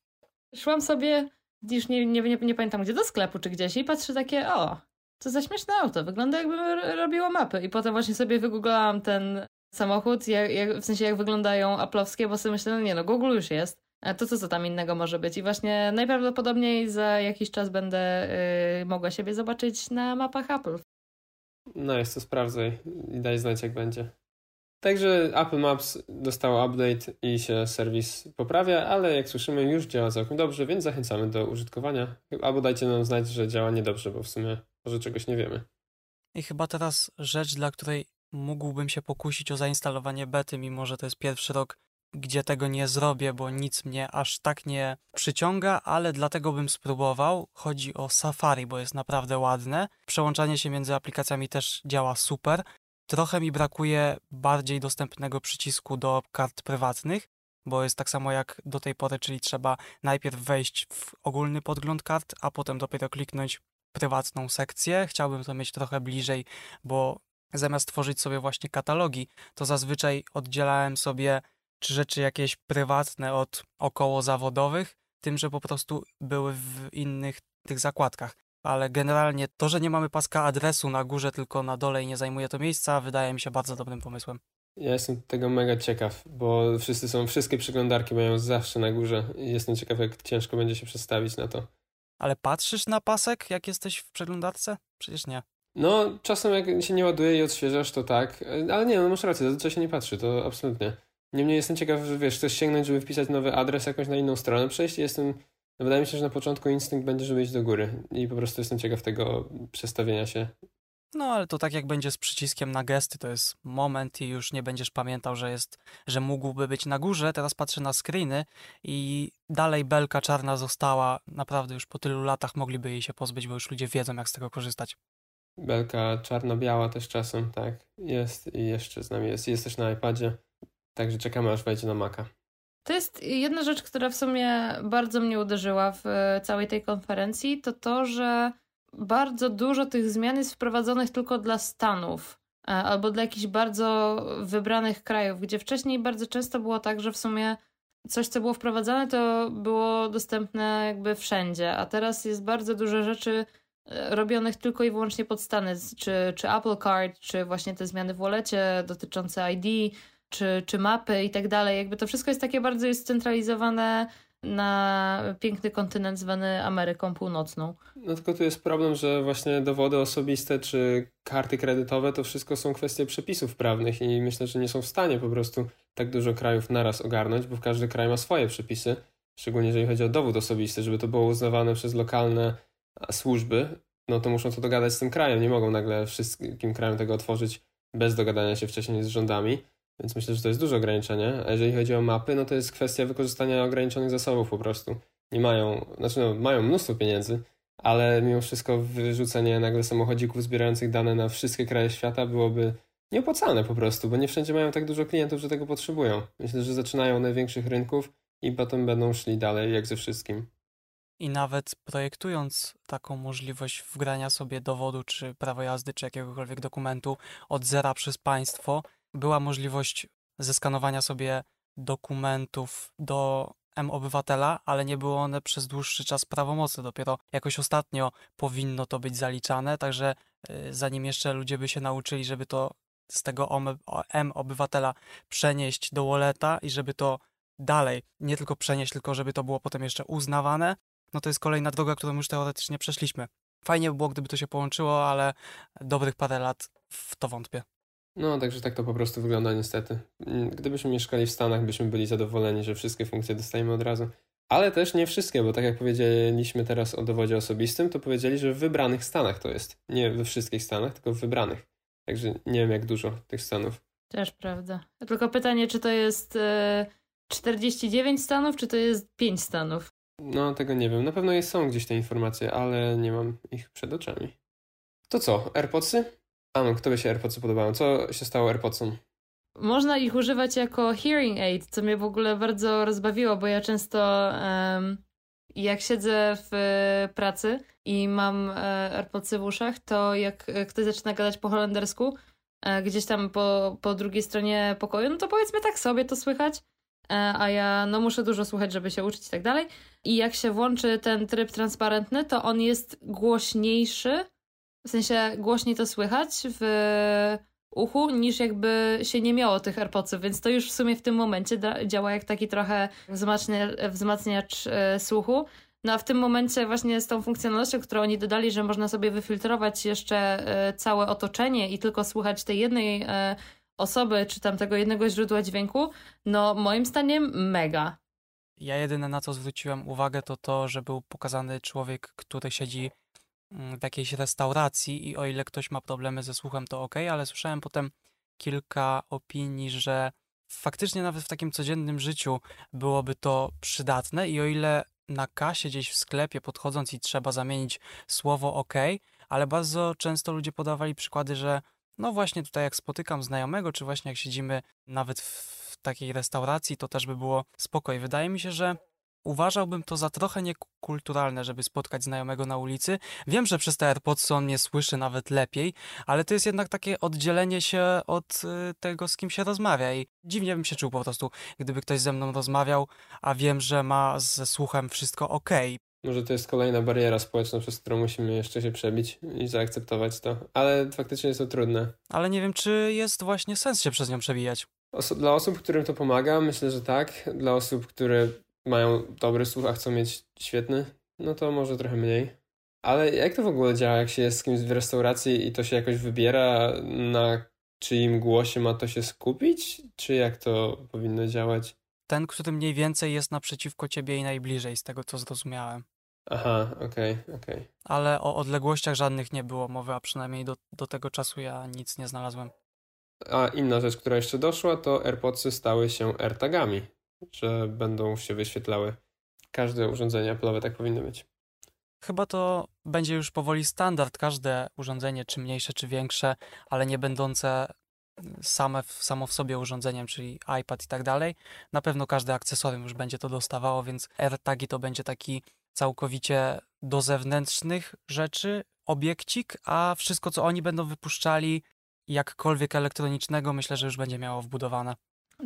Szłam sobie, już nie, nie, nie, nie pamiętam gdzie, do sklepu czy gdzieś i patrzę takie, o, co za śmieszne auto, wygląda jakby robiło mapy. I potem właśnie sobie wygooglałam ten samochód, jak, jak, w sensie jak wyglądają aplowskie, bo sobie myślę, no nie no, Google już jest. A to co, co tam innego może być? I właśnie najprawdopodobniej za jakiś czas będę yy, mogła siebie zobaczyć na mapach Apple. No jest to sprawdzaj i daj znać jak będzie. Także Apple Maps dostało update i się serwis poprawia, ale jak słyszymy już działa całkiem dobrze, więc zachęcamy do użytkowania. Albo dajcie nam znać, że działa niedobrze, bo w sumie może czegoś nie wiemy. I chyba teraz rzecz, dla której mógłbym się pokusić o zainstalowanie bety, mimo że to jest pierwszy rok gdzie tego nie zrobię, bo nic mnie aż tak nie przyciąga, ale dlatego bym spróbował. Chodzi o Safari, bo jest naprawdę ładne. Przełączanie się między aplikacjami też działa super. Trochę mi brakuje bardziej dostępnego przycisku do kart prywatnych, bo jest tak samo jak do tej pory, czyli trzeba najpierw wejść w ogólny podgląd kart, a potem dopiero kliknąć prywatną sekcję. Chciałbym to mieć trochę bliżej, bo zamiast tworzyć sobie właśnie katalogi, to zazwyczaj oddzielałem sobie czy rzeczy jakieś prywatne od około zawodowych, tym, że po prostu były w innych tych zakładkach. Ale generalnie to, że nie mamy paska adresu na górze, tylko na dole i nie zajmuje to miejsca, wydaje mi się bardzo dobrym pomysłem. Ja jestem tego mega ciekaw, bo wszyscy są, wszystkie przeglądarki mają zawsze na górze i jestem ciekaw, jak ciężko będzie się przestawić na to. Ale patrzysz na pasek, jak jesteś w przeglądarce? Przecież nie. No, czasem jak się nie ładuje i odświeżasz, to tak, ale nie, no masz rację, zazwyczaj się nie patrzy, to absolutnie. Niemniej jestem ciekaw, że wiesz, chcesz sięgnąć, żeby wpisać nowy adres jakoś na inną stronę przejść jestem, no wydaje mi się, że na początku instynkt będzie, żeby iść do góry i po prostu jestem ciekaw tego przestawienia się. No, ale to tak jak będzie z przyciskiem na gesty, to jest moment i już nie będziesz pamiętał, że jest, że mógłby być na górze. Teraz patrzę na screeny i dalej belka czarna została. Naprawdę już po tylu latach mogliby jej się pozbyć, bo już ludzie wiedzą, jak z tego korzystać. Belka czarno-biała też czasem, tak. Jest i jeszcze z nami jest. Jest też na iPadzie. Także czekamy, aż wejdzie na Maca. To jest jedna rzecz, która w sumie bardzo mnie uderzyła w e, całej tej konferencji, to to, że bardzo dużo tych zmian jest wprowadzonych tylko dla Stanów e, albo dla jakichś bardzo wybranych krajów, gdzie wcześniej bardzo często było tak, że w sumie coś, co było wprowadzane, to było dostępne jakby wszędzie, a teraz jest bardzo dużo rzeczy e, robionych tylko i wyłącznie pod Stany, czy, czy Apple Card, czy właśnie te zmiany w wolecie dotyczące ID, czy, czy mapy i tak dalej. Jakby to wszystko jest takie bardzo jest scentralizowane na piękny kontynent zwany Ameryką Północną. No tylko tu jest problem, że właśnie dowody osobiste czy karty kredytowe to wszystko są kwestie przepisów prawnych i myślę, że nie są w stanie po prostu tak dużo krajów naraz ogarnąć, bo każdy kraj ma swoje przepisy, szczególnie jeżeli chodzi o dowód osobisty, żeby to było uznawane przez lokalne służby, no to muszą to dogadać z tym krajem, nie mogą nagle wszystkim krajom tego otworzyć bez dogadania się wcześniej z rządami. Więc myślę, że to jest duże ograniczenie. A jeżeli chodzi o mapy, no to jest kwestia wykorzystania ograniczonych zasobów po prostu. Nie mają, znaczy no, mają mnóstwo pieniędzy, ale mimo wszystko wyrzucenie nagle samochodzików zbierających dane na wszystkie kraje świata byłoby nieopłacalne po prostu, bo nie wszędzie mają tak dużo klientów, że tego potrzebują. Myślę, że zaczynają największych rynków i potem będą szli dalej jak ze wszystkim. I nawet projektując taką możliwość wgrania sobie dowodu, czy prawo jazdy, czy jakiegokolwiek dokumentu od zera przez państwo, była możliwość zeskanowania sobie dokumentów do M-Obywatela, ale nie były one przez dłuższy czas prawomocne. Dopiero jakoś ostatnio powinno to być zaliczane, także y, zanim jeszcze ludzie by się nauczyli, żeby to z tego M-Obywatela przenieść do Walleta i żeby to dalej nie tylko przenieść, tylko żeby to było potem jeszcze uznawane, no to jest kolejna droga, którą już teoretycznie przeszliśmy. Fajnie by było, gdyby to się połączyło, ale dobrych parę lat w to wątpię. No, także tak to po prostu wygląda niestety. Mm, gdybyśmy mieszkali w Stanach, byśmy byli zadowoleni, że wszystkie funkcje dostajemy od razu. Ale też nie wszystkie, bo tak jak powiedzieliśmy teraz o dowodzie osobistym, to powiedzieli, że w wybranych stanach to jest. Nie we wszystkich stanach, tylko w wybranych. Także nie wiem, jak dużo tych stanów. Też prawda. Tylko pytanie, czy to jest e, 49 stanów, czy to jest 5 stanów? No, tego nie wiem. Na pewno jest, są gdzieś te informacje, ale nie mam ich przed oczami. To co, AirPodsy? Anu, by się AirPodsy podobało? Co się stało AirPodsom? Można ich używać jako hearing aid, co mnie w ogóle bardzo rozbawiło, bo ja często um, jak siedzę w pracy i mam e, AirPodsy w uszach, to jak ktoś zaczyna gadać po holendersku, e, gdzieś tam po, po drugiej stronie pokoju, no to powiedzmy tak sobie to słychać, e, a ja no muszę dużo słuchać, żeby się uczyć i tak dalej. I jak się włączy ten tryb transparentny, to on jest głośniejszy w sensie głośniej to słychać w uchu, niż jakby się nie miało tych AirPodsów, więc to już w sumie w tym momencie działa jak taki trochę wzmacniacz, e, słuchu. No a w tym momencie właśnie z tą funkcjonalnością, którą oni dodali, że można sobie wyfiltrować jeszcze e, całe otoczenie i tylko słuchać tej jednej e, osoby, czy tam tego jednego źródła dźwięku, no moim zdaniem mega. Ja jedyne na co zwróciłem uwagę to to, że był pokazany człowiek, który siedzi w jakiejś restauracji i o ile ktoś ma problemy ze słuchem, to ok, ale słyszałem potem kilka opinii, że faktycznie nawet w takim codziennym życiu byłoby to przydatne i o ile na kasie gdzieś w sklepie podchodząc i trzeba zamienić słowo ok, ale bardzo często ludzie podawali przykłady, że No właśnie tutaj jak spotykam znajomego, czy właśnie jak siedzimy nawet w takiej restauracji, to też by było spokoj. Wydaje mi się, że uważałbym to za trochę niekulturalne, żeby spotkać znajomego na ulicy. Wiem, że przez te AirPods on mnie słyszy nawet lepiej, ale to jest jednak takie oddzielenie się od y, tego, z kim się rozmawia i dziwnie bym się czuł po prostu, gdyby ktoś ze mną rozmawiał, a wiem, że ma ze słuchem wszystko ok. Może to jest kolejna bariera społeczna, przez którą musimy jeszcze się przebić i zaakceptować to, ale faktycznie jest to trudne. Ale nie wiem, czy jest właśnie sens się przez nią przebijać. Oso dla osób, którym to pomaga, myślę, że tak. Dla osób, które mają dobry słuch, a chcą mieć świetny, no to może trochę mniej. Ale jak to w ogóle działa, jak się jest z kimś w restauracji i to się jakoś wybiera, na czyim głosie ma to się skupić? Czy jak to powinno działać? Ten, który mniej więcej jest naprzeciwko ciebie i najbliżej, z tego co zrozumiałem. Aha, okej, okay, okej. Okay. Ale o odległościach żadnych nie było mowy, a przynajmniej do, do tego czasu ja nic nie znalazłem. A inna rzecz, która jeszcze doszła, to AirPodsy stały się AirTagami że będą się wyświetlały. Każde urządzenie Apple'owe tak powinno być. Chyba to będzie już powoli standard. Każde urządzenie, czy mniejsze, czy większe, ale nie będące same, samo w sobie urządzeniem, czyli iPad i tak dalej. Na pewno każde akcesorium już będzie to dostawało, więc AirTagi to będzie taki całkowicie do zewnętrznych rzeczy obiekcik, a wszystko, co oni będą wypuszczali, jakkolwiek elektronicznego, myślę, że już będzie miało wbudowane.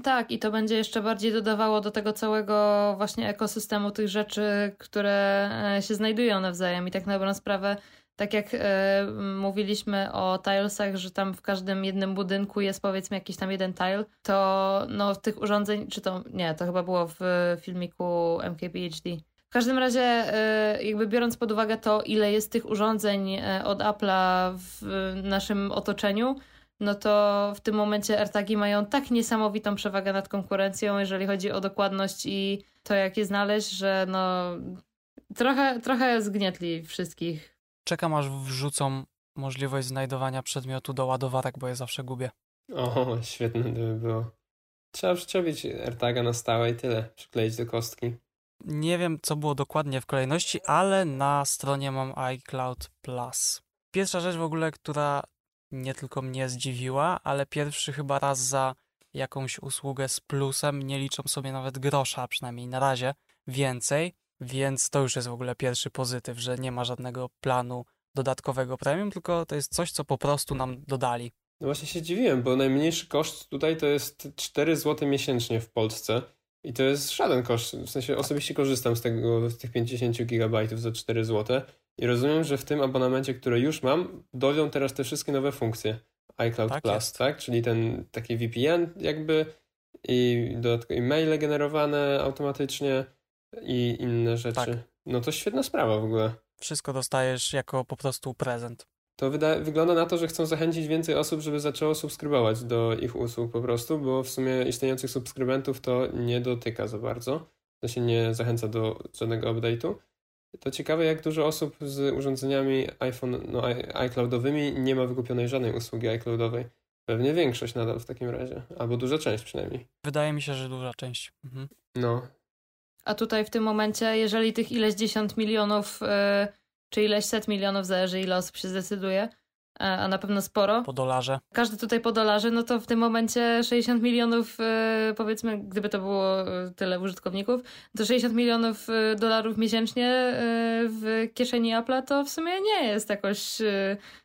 Tak, i to będzie jeszcze bardziej dodawało do tego całego właśnie ekosystemu tych rzeczy, które e, się znajdują nawzajem. I tak na dobrą sprawę, tak jak e, mówiliśmy o tilesach, że tam w każdym jednym budynku jest powiedzmy jakiś tam jeden tile, to no tych urządzeń, czy to, nie, to chyba było w filmiku MKBHD. W każdym razie, e, jakby biorąc pod uwagę to, ile jest tych urządzeń od Apple'a w naszym otoczeniu, no to w tym momencie AirTagi mają tak niesamowitą przewagę nad konkurencją, jeżeli chodzi o dokładność i to, jak je znaleźć, że no trochę, trochę zgnietli wszystkich. Czekam aż wrzucą możliwość znajdowania przedmiotu do ładowarek, bo je zawsze gubię. O, świetne by było. Trzeba przyczepić AirTaga na stałe i tyle, przykleić do kostki. Nie wiem, co było dokładnie w kolejności, ale na stronie mam iCloud Plus. Pierwsza rzecz w ogóle, która nie tylko mnie zdziwiła, ale pierwszy chyba raz za jakąś usługę z plusem nie liczą sobie nawet grosza, przynajmniej na razie, więcej, więc to już jest w ogóle pierwszy pozytyw, że nie ma żadnego planu dodatkowego premium, tylko to jest coś, co po prostu nam dodali. No właśnie się dziwiłem, bo najmniejszy koszt tutaj to jest 4 zł miesięcznie w Polsce i to jest żaden koszt, w sensie osobiście korzystam z tego, z tych 50 GB za 4 zł i rozumiem, że w tym abonamencie, który już mam, dojdą teraz te wszystkie nowe funkcje iCloud tak Plus, jest. tak? Czyli ten taki VPN jakby i dodatkowo maile generowane automatycznie i inne rzeczy. Tak. No to świetna sprawa w ogóle. Wszystko dostajesz jako po prostu prezent. To wyda- wygląda na to, że chcą zachęcić więcej osób, żeby zaczęło subskrybować do ich usług po prostu, bo w sumie istniejących subskrybentów to nie dotyka za bardzo. To się nie zachęca do żadnego update'u. To ciekawe, jak dużo osób z urządzeniami iPhone, no, iCloudowymi nie ma wykupionej żadnej usługi iCloudowej. Pewnie większość nadal w takim razie, albo duża część przynajmniej. Wydaje mi się, że duża część. Mhm. No. A tutaj w tym momencie, jeżeli tych ileś dziesiąt milionów, yy, czy ileś set milionów, zależy ile osób się zdecyduje, a na pewno sporo. Po dolarze. Każdy tutaj po dolarze, no to w tym momencie 60 milionów, e, powiedzmy, gdyby to było e, tyle użytkowników, to 60 milionów e, dolarów miesięcznie w kieszeni Apple'a to w sumie nie jest jakoś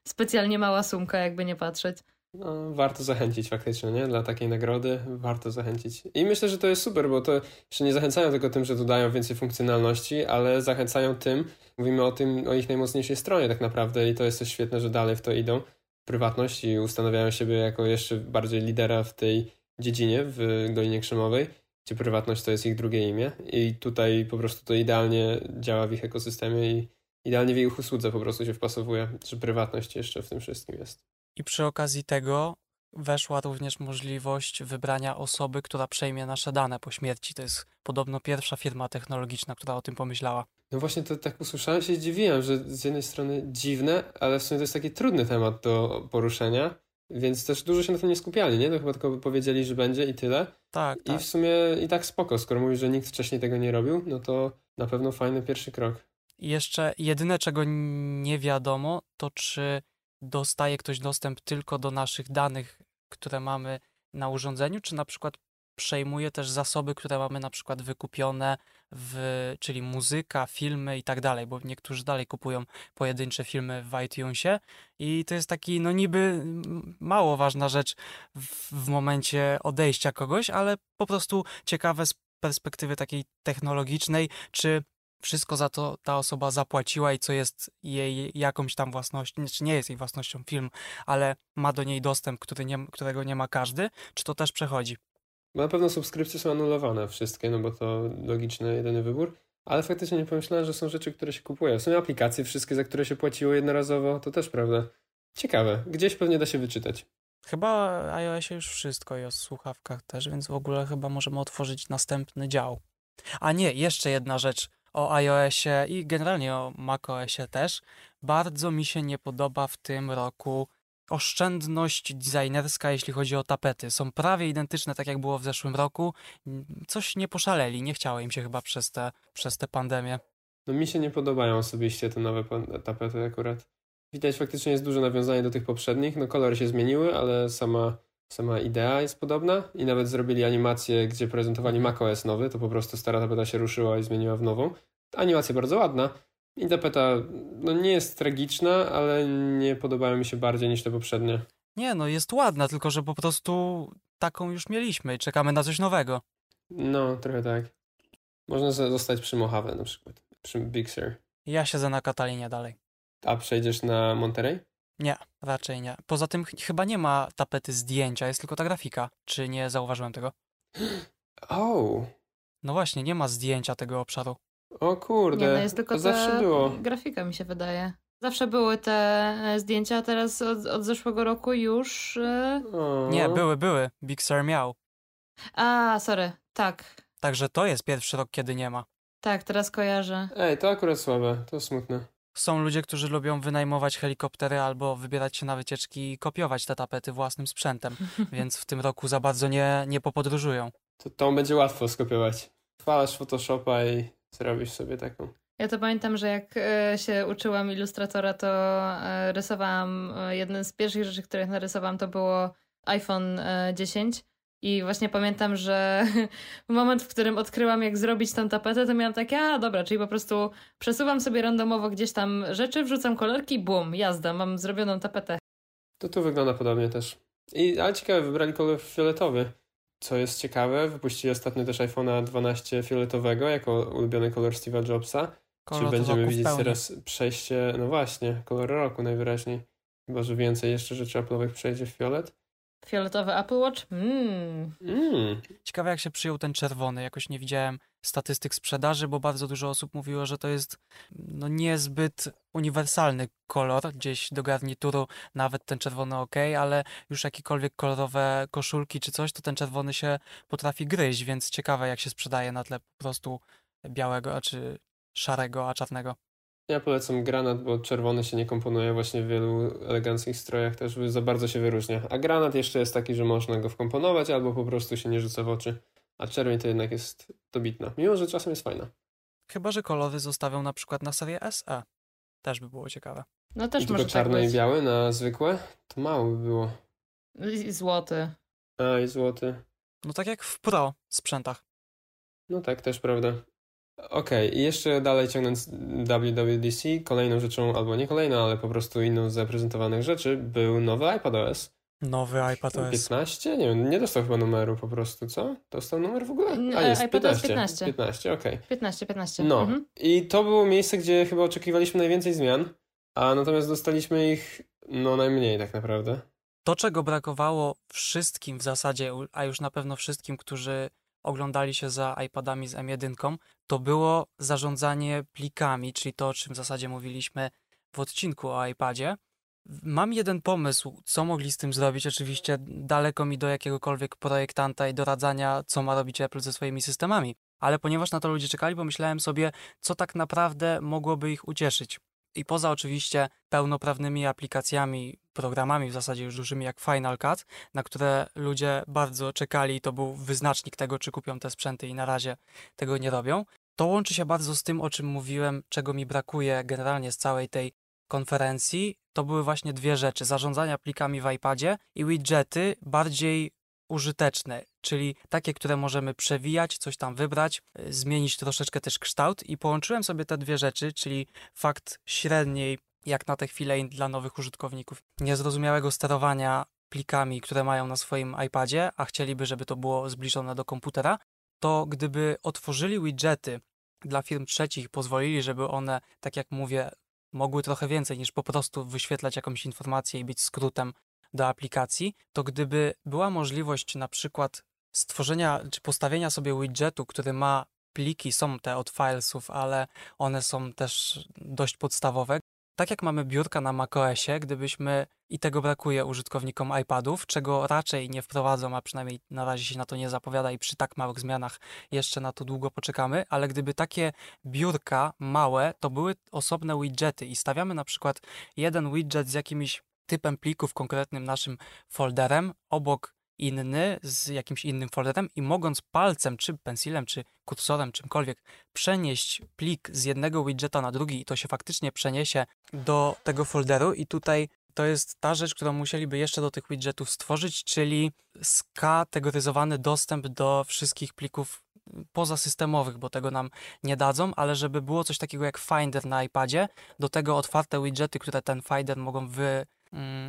specjalnie mała sumka, jakby nie patrzeć. No, warto zachęcić faktycznie, nie? Dla takiej nagrody warto zachęcić. I myślę, że to jest super, bo to jeszcze nie zachęcają tylko tym, że dodają więcej funkcjonalności, ale zachęcają tym, mówimy o tym, o ich najmocniejszej stronie tak naprawdę i to jest też świetne, że dalej w to idą. Prywatność i ustanawiają siebie jako jeszcze bardziej lidera w tej dziedzinie, w Dolinie Krzemowej, gdzie prywatność to jest ich drugie imię i tutaj po prostu to idealnie działa w ich ekosystemie i idealnie w ich usłudze po prostu się wpasowuje, że prywatność jeszcze w tym wszystkim jest. I przy okazji tego weszła również możliwość wybrania osoby, która przejmie nasze dane po śmierci. To jest podobno pierwsza firma technologiczna, która o tym pomyślała. No właśnie, to tak usłyszałem się zdziwiłem, że z jednej strony dziwne, ale w sumie to jest taki trudny temat do poruszenia, więc też dużo się na tym nie skupiali, nie? To chyba tylko powiedzieli, że będzie i tyle. Tak, I tak. w sumie i tak spoko, skoro mówisz, że nikt wcześniej tego nie robił, no to na pewno fajny pierwszy krok. I jeszcze jedyne, czego nie wiadomo, to czy dostaje ktoś dostęp tylko do naszych danych, które mamy na urządzeniu, czy na przykład przejmuje też zasoby, które mamy na przykład wykupione, w, czyli muzyka, filmy i tak dalej, bo niektórzy dalej kupują pojedyncze filmy w iTunesie i to jest taki, no niby mało ważna rzecz w, w momencie odejścia kogoś, ale po prostu ciekawe z perspektywy takiej technologicznej, czy wszystko za to ta osoba zapłaciła i co jest jej jakąś tam własnością, czy znaczy nie jest jej własnością film, ale ma do niej dostęp, który nie, którego nie ma każdy, czy to też przechodzi? Na pewno subskrypcje są anulowane wszystkie, no bo to logiczny, jedyny wybór. Ale faktycznie nie pomyślałem, że są rzeczy, które się kupuje. Są aplikacje wszystkie, za które się płaciło jednorazowo, to też prawda. Ciekawe, gdzieś pewnie da się wyczytać. Chyba iOSie już wszystko i o słuchawkach też, więc w ogóle chyba możemy otworzyć następny dział. A nie, jeszcze jedna rzecz o iOSie i generalnie o macOSie też. Bardzo mi się nie podoba w tym roku oszczędność designerska, jeśli chodzi o tapety. Są prawie identyczne, tak jak było w zeszłym roku. Coś nie poszaleli, nie chciało im się chyba przez tę przez te pandemię. No mi się nie podobają osobiście te nowe tapety akurat. Widać faktycznie jest duże nawiązanie do tych poprzednich. No kolory się zmieniły, ale sama, sama idea jest podobna i nawet zrobili animację, gdzie prezentowali mhm. macOS nowy, to po prostu stara tapeta się ruszyła i zmieniła w nową. Animacja bardzo ładna, Interpreta no nie jest tragiczna, ale nie podobają mi się bardziej niż te poprzednie. Nie, no jest ładna, tylko że po prostu taką już mieliśmy i czekamy na coś nowego. No, trochę tak. Można zostać przy Mojave na przykład, przy Big Sur. Ja siedzę na Katalinie dalej. A przejdziesz na Monterey? Nie, raczej nie. Poza tym ch chyba nie ma tapety zdjęcia, jest tylko ta grafika. Czy nie zauważyłem tego? Oh. No właśnie, nie ma zdjęcia tego obszaru. O kurde, nie, no jest tylko to zawsze było. grafika mi się wydaje. Zawsze były te e, zdjęcia, a teraz od, od zeszłego roku już... Yy... Nie, były, były. Big Sur miał. A, sorry, tak. Także to jest pierwszy rok, kiedy nie ma. Tak, teraz kojarzę. Ej, to akurat słabe, to smutne. Są ludzie, którzy lubią wynajmować helikoptery albo wybierać się na wycieczki i kopiować te tapety własnym sprzętem, więc w tym roku za bardzo nie, nie popodróżują. To, to będzie łatwo skopiować. Chwalasz Photoshopa i zrobisz sobie taką. Ja to pamiętam, że jak e, się uczyłam ilustratora, to e, rysowałam, e, jeden z pierwszych rzeczy, których narysowałam, to było iPhone 10. I właśnie pamiętam, że w moment, w którym odkryłam, jak zrobić tą tapetę, to miałam takie, a dobra, czyli po prostu przesuwam sobie randomowo gdzieś tam rzeczy, wrzucam kolorki, bum, jazda, mam zrobioną tapetę. To tu wygląda podobnie też. I, ale ciekawe, wybrali kolor fioletowy. Co jest ciekawe, wypuścili ostatnio też iPhone'a 12 fioletowego jako ulubiony kolor Steve'a Jobsa. Kolor Czy będziemy widzieć teraz przejście, no właśnie, kolor roku najwyraźniej. Chyba, że więcej jeszcze rzeczy Apple'owych przejdzie w fiolet. Fioletowy Apple Watch? Mmm. Mm. Ciekawe, jak się przyjął ten czerwony. Jakoś nie widziałem statystyk sprzedaży, bo bardzo dużo osób mówiło, że to jest no, niezbyt uniwersalny kolor gdzieś do garnituru, nawet ten czerwony ok, ale już jakiekolwiek kolorowe koszulki czy coś, to ten czerwony się potrafi gryźć, więc ciekawe, jak się sprzedaje na tle po prostu białego, czy szarego, a czarnego. Ja polecam granat, bo czerwony się nie komponuje właśnie w wielu eleganckich strojach, też za bardzo się wyróżnia. A granat jeszcze jest taki, że można go wkomponować albo po prostu się nie rzuca w oczy. A czerwień to jednak jest dobitna, mimo że czasem jest fajna. Chyba, że kolory zostawią na przykład na serię SE. Też by było ciekawe. No też I może tak czarne być. i białe na zwykłe? To mało by było. I złoty. A, i złoty. No tak jak w Pro sprzętach. No tak, też prawda. Okej, okay. i jeszcze dalej ciągnąc WWDC, kolejną rzeczą, albo nie kolejną, ale po prostu inną z zaprezentowanych rzeczy, był nowy iPadOS. Nowy iPadOS. 15? Nie wiem, nie dostał chyba numeru po prostu, co? Dostał numer w ogóle? A jest, iPadOS 15. 15, okej. Okay. 15, 15. No, mhm. i to było miejsce, gdzie chyba oczekiwaliśmy najwięcej zmian, a natomiast dostaliśmy ich, no najmniej tak naprawdę. To, czego brakowało wszystkim w zasadzie, a już na pewno wszystkim, którzy oglądali się za iPadami z M1, to było zarządzanie plikami, czyli to, o czym w zasadzie mówiliśmy w odcinku o iPadzie. Mam jeden pomysł, co mogli z tym zrobić. Oczywiście daleko mi do jakiegokolwiek projektanta i doradzania, co ma robić Apple ze swoimi systemami. Ale ponieważ na to ludzie czekali, pomyślałem sobie, co tak naprawdę mogłoby ich ucieszyć. I poza oczywiście pełnoprawnymi aplikacjami, programami w zasadzie już dużymi jak Final Cut, na które ludzie bardzo czekali i to był wyznacznik tego, czy kupią te sprzęty i na razie tego nie robią, to łączy się bardzo z tym, o czym mówiłem, czego mi brakuje generalnie z całej tej konferencji. To były właśnie dwie rzeczy: zarządzania plikami w iPadzie i widgety bardziej użyteczne, czyli takie, które możemy przewijać, coś tam wybrać, zmienić troszeczkę też kształt i połączyłem sobie te dwie rzeczy, czyli fakt średniej, jak na tę chwilę dla nowych użytkowników, niezrozumiałego sterowania plikami, które mają na swoim iPadzie, a chcieliby, żeby to było zbliżone do komputera, to gdyby otworzyli widgety dla firm trzecich, pozwolili, żeby one, tak jak mówię, mogły trochę więcej niż po prostu wyświetlać jakąś informację i być skrótem do aplikacji, to gdyby była możliwość na przykład stworzenia czy postawienia sobie widgetu, który ma pliki, są te od filesów, ale one są też dość podstawowe. Tak jak mamy biurka na macOSie, gdybyśmy, i tego brakuje użytkownikom iPadów, czego raczej nie wprowadzą, a przynajmniej na razie się na to nie zapowiada i przy tak małych zmianach jeszcze na to długo poczekamy, ale gdyby takie biurka małe, to były osobne widgety i stawiamy na przykład jeden widget z jakimiś typem plików, konkretnym naszym folderem, obok inny z jakimś innym folderem i mogąc palcem, czy pensilem, czy kursorem, czymkolwiek przenieść plik z jednego widgeta na drugi i to się faktycznie przeniesie do tego folderu. I tutaj to jest ta rzecz, którą musieliby jeszcze do tych widgetów stworzyć, czyli skategoryzowany dostęp do wszystkich plików pozasystemowych, bo tego nam nie dadzą, ale żeby było coś takiego jak Finder na iPadzie, do tego otwarte widgety, które ten Finder mogą wy,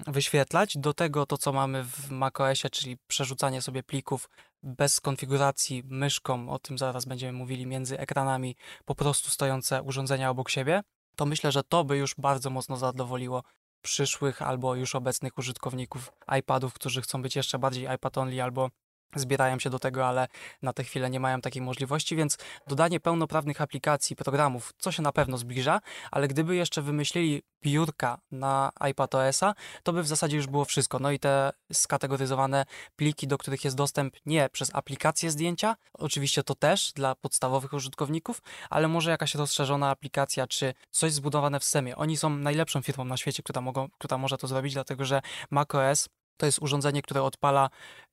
wyświetlać, do tego to, co mamy w macOSie, czyli przerzucanie sobie plików bez konfiguracji myszką, o tym zaraz będziemy mówili, między ekranami, po prostu stojące urządzenia obok siebie, to myślę, że to by już bardzo mocno zadowoliło przyszłych albo już obecnych użytkowników iPadów, którzy chcą być jeszcze bardziej iPad only albo zbierają się do tego, ale na tę chwilę nie mają takiej możliwości, więc dodanie pełnoprawnych aplikacji, programów, co się na pewno zbliża, ale gdyby jeszcze wymyślili biurka na iPadOS-a, to by w zasadzie już było wszystko. No i te skategoryzowane pliki, do których jest dostęp nie przez aplikację zdjęcia, oczywiście to też dla podstawowych użytkowników, ale może jakaś rozszerzona aplikacja, czy coś zbudowane w SEMie. Oni są najlepszą firmą na świecie, która, mogą, która może to zrobić, dlatego że macOS to jest urządzenie, które odpala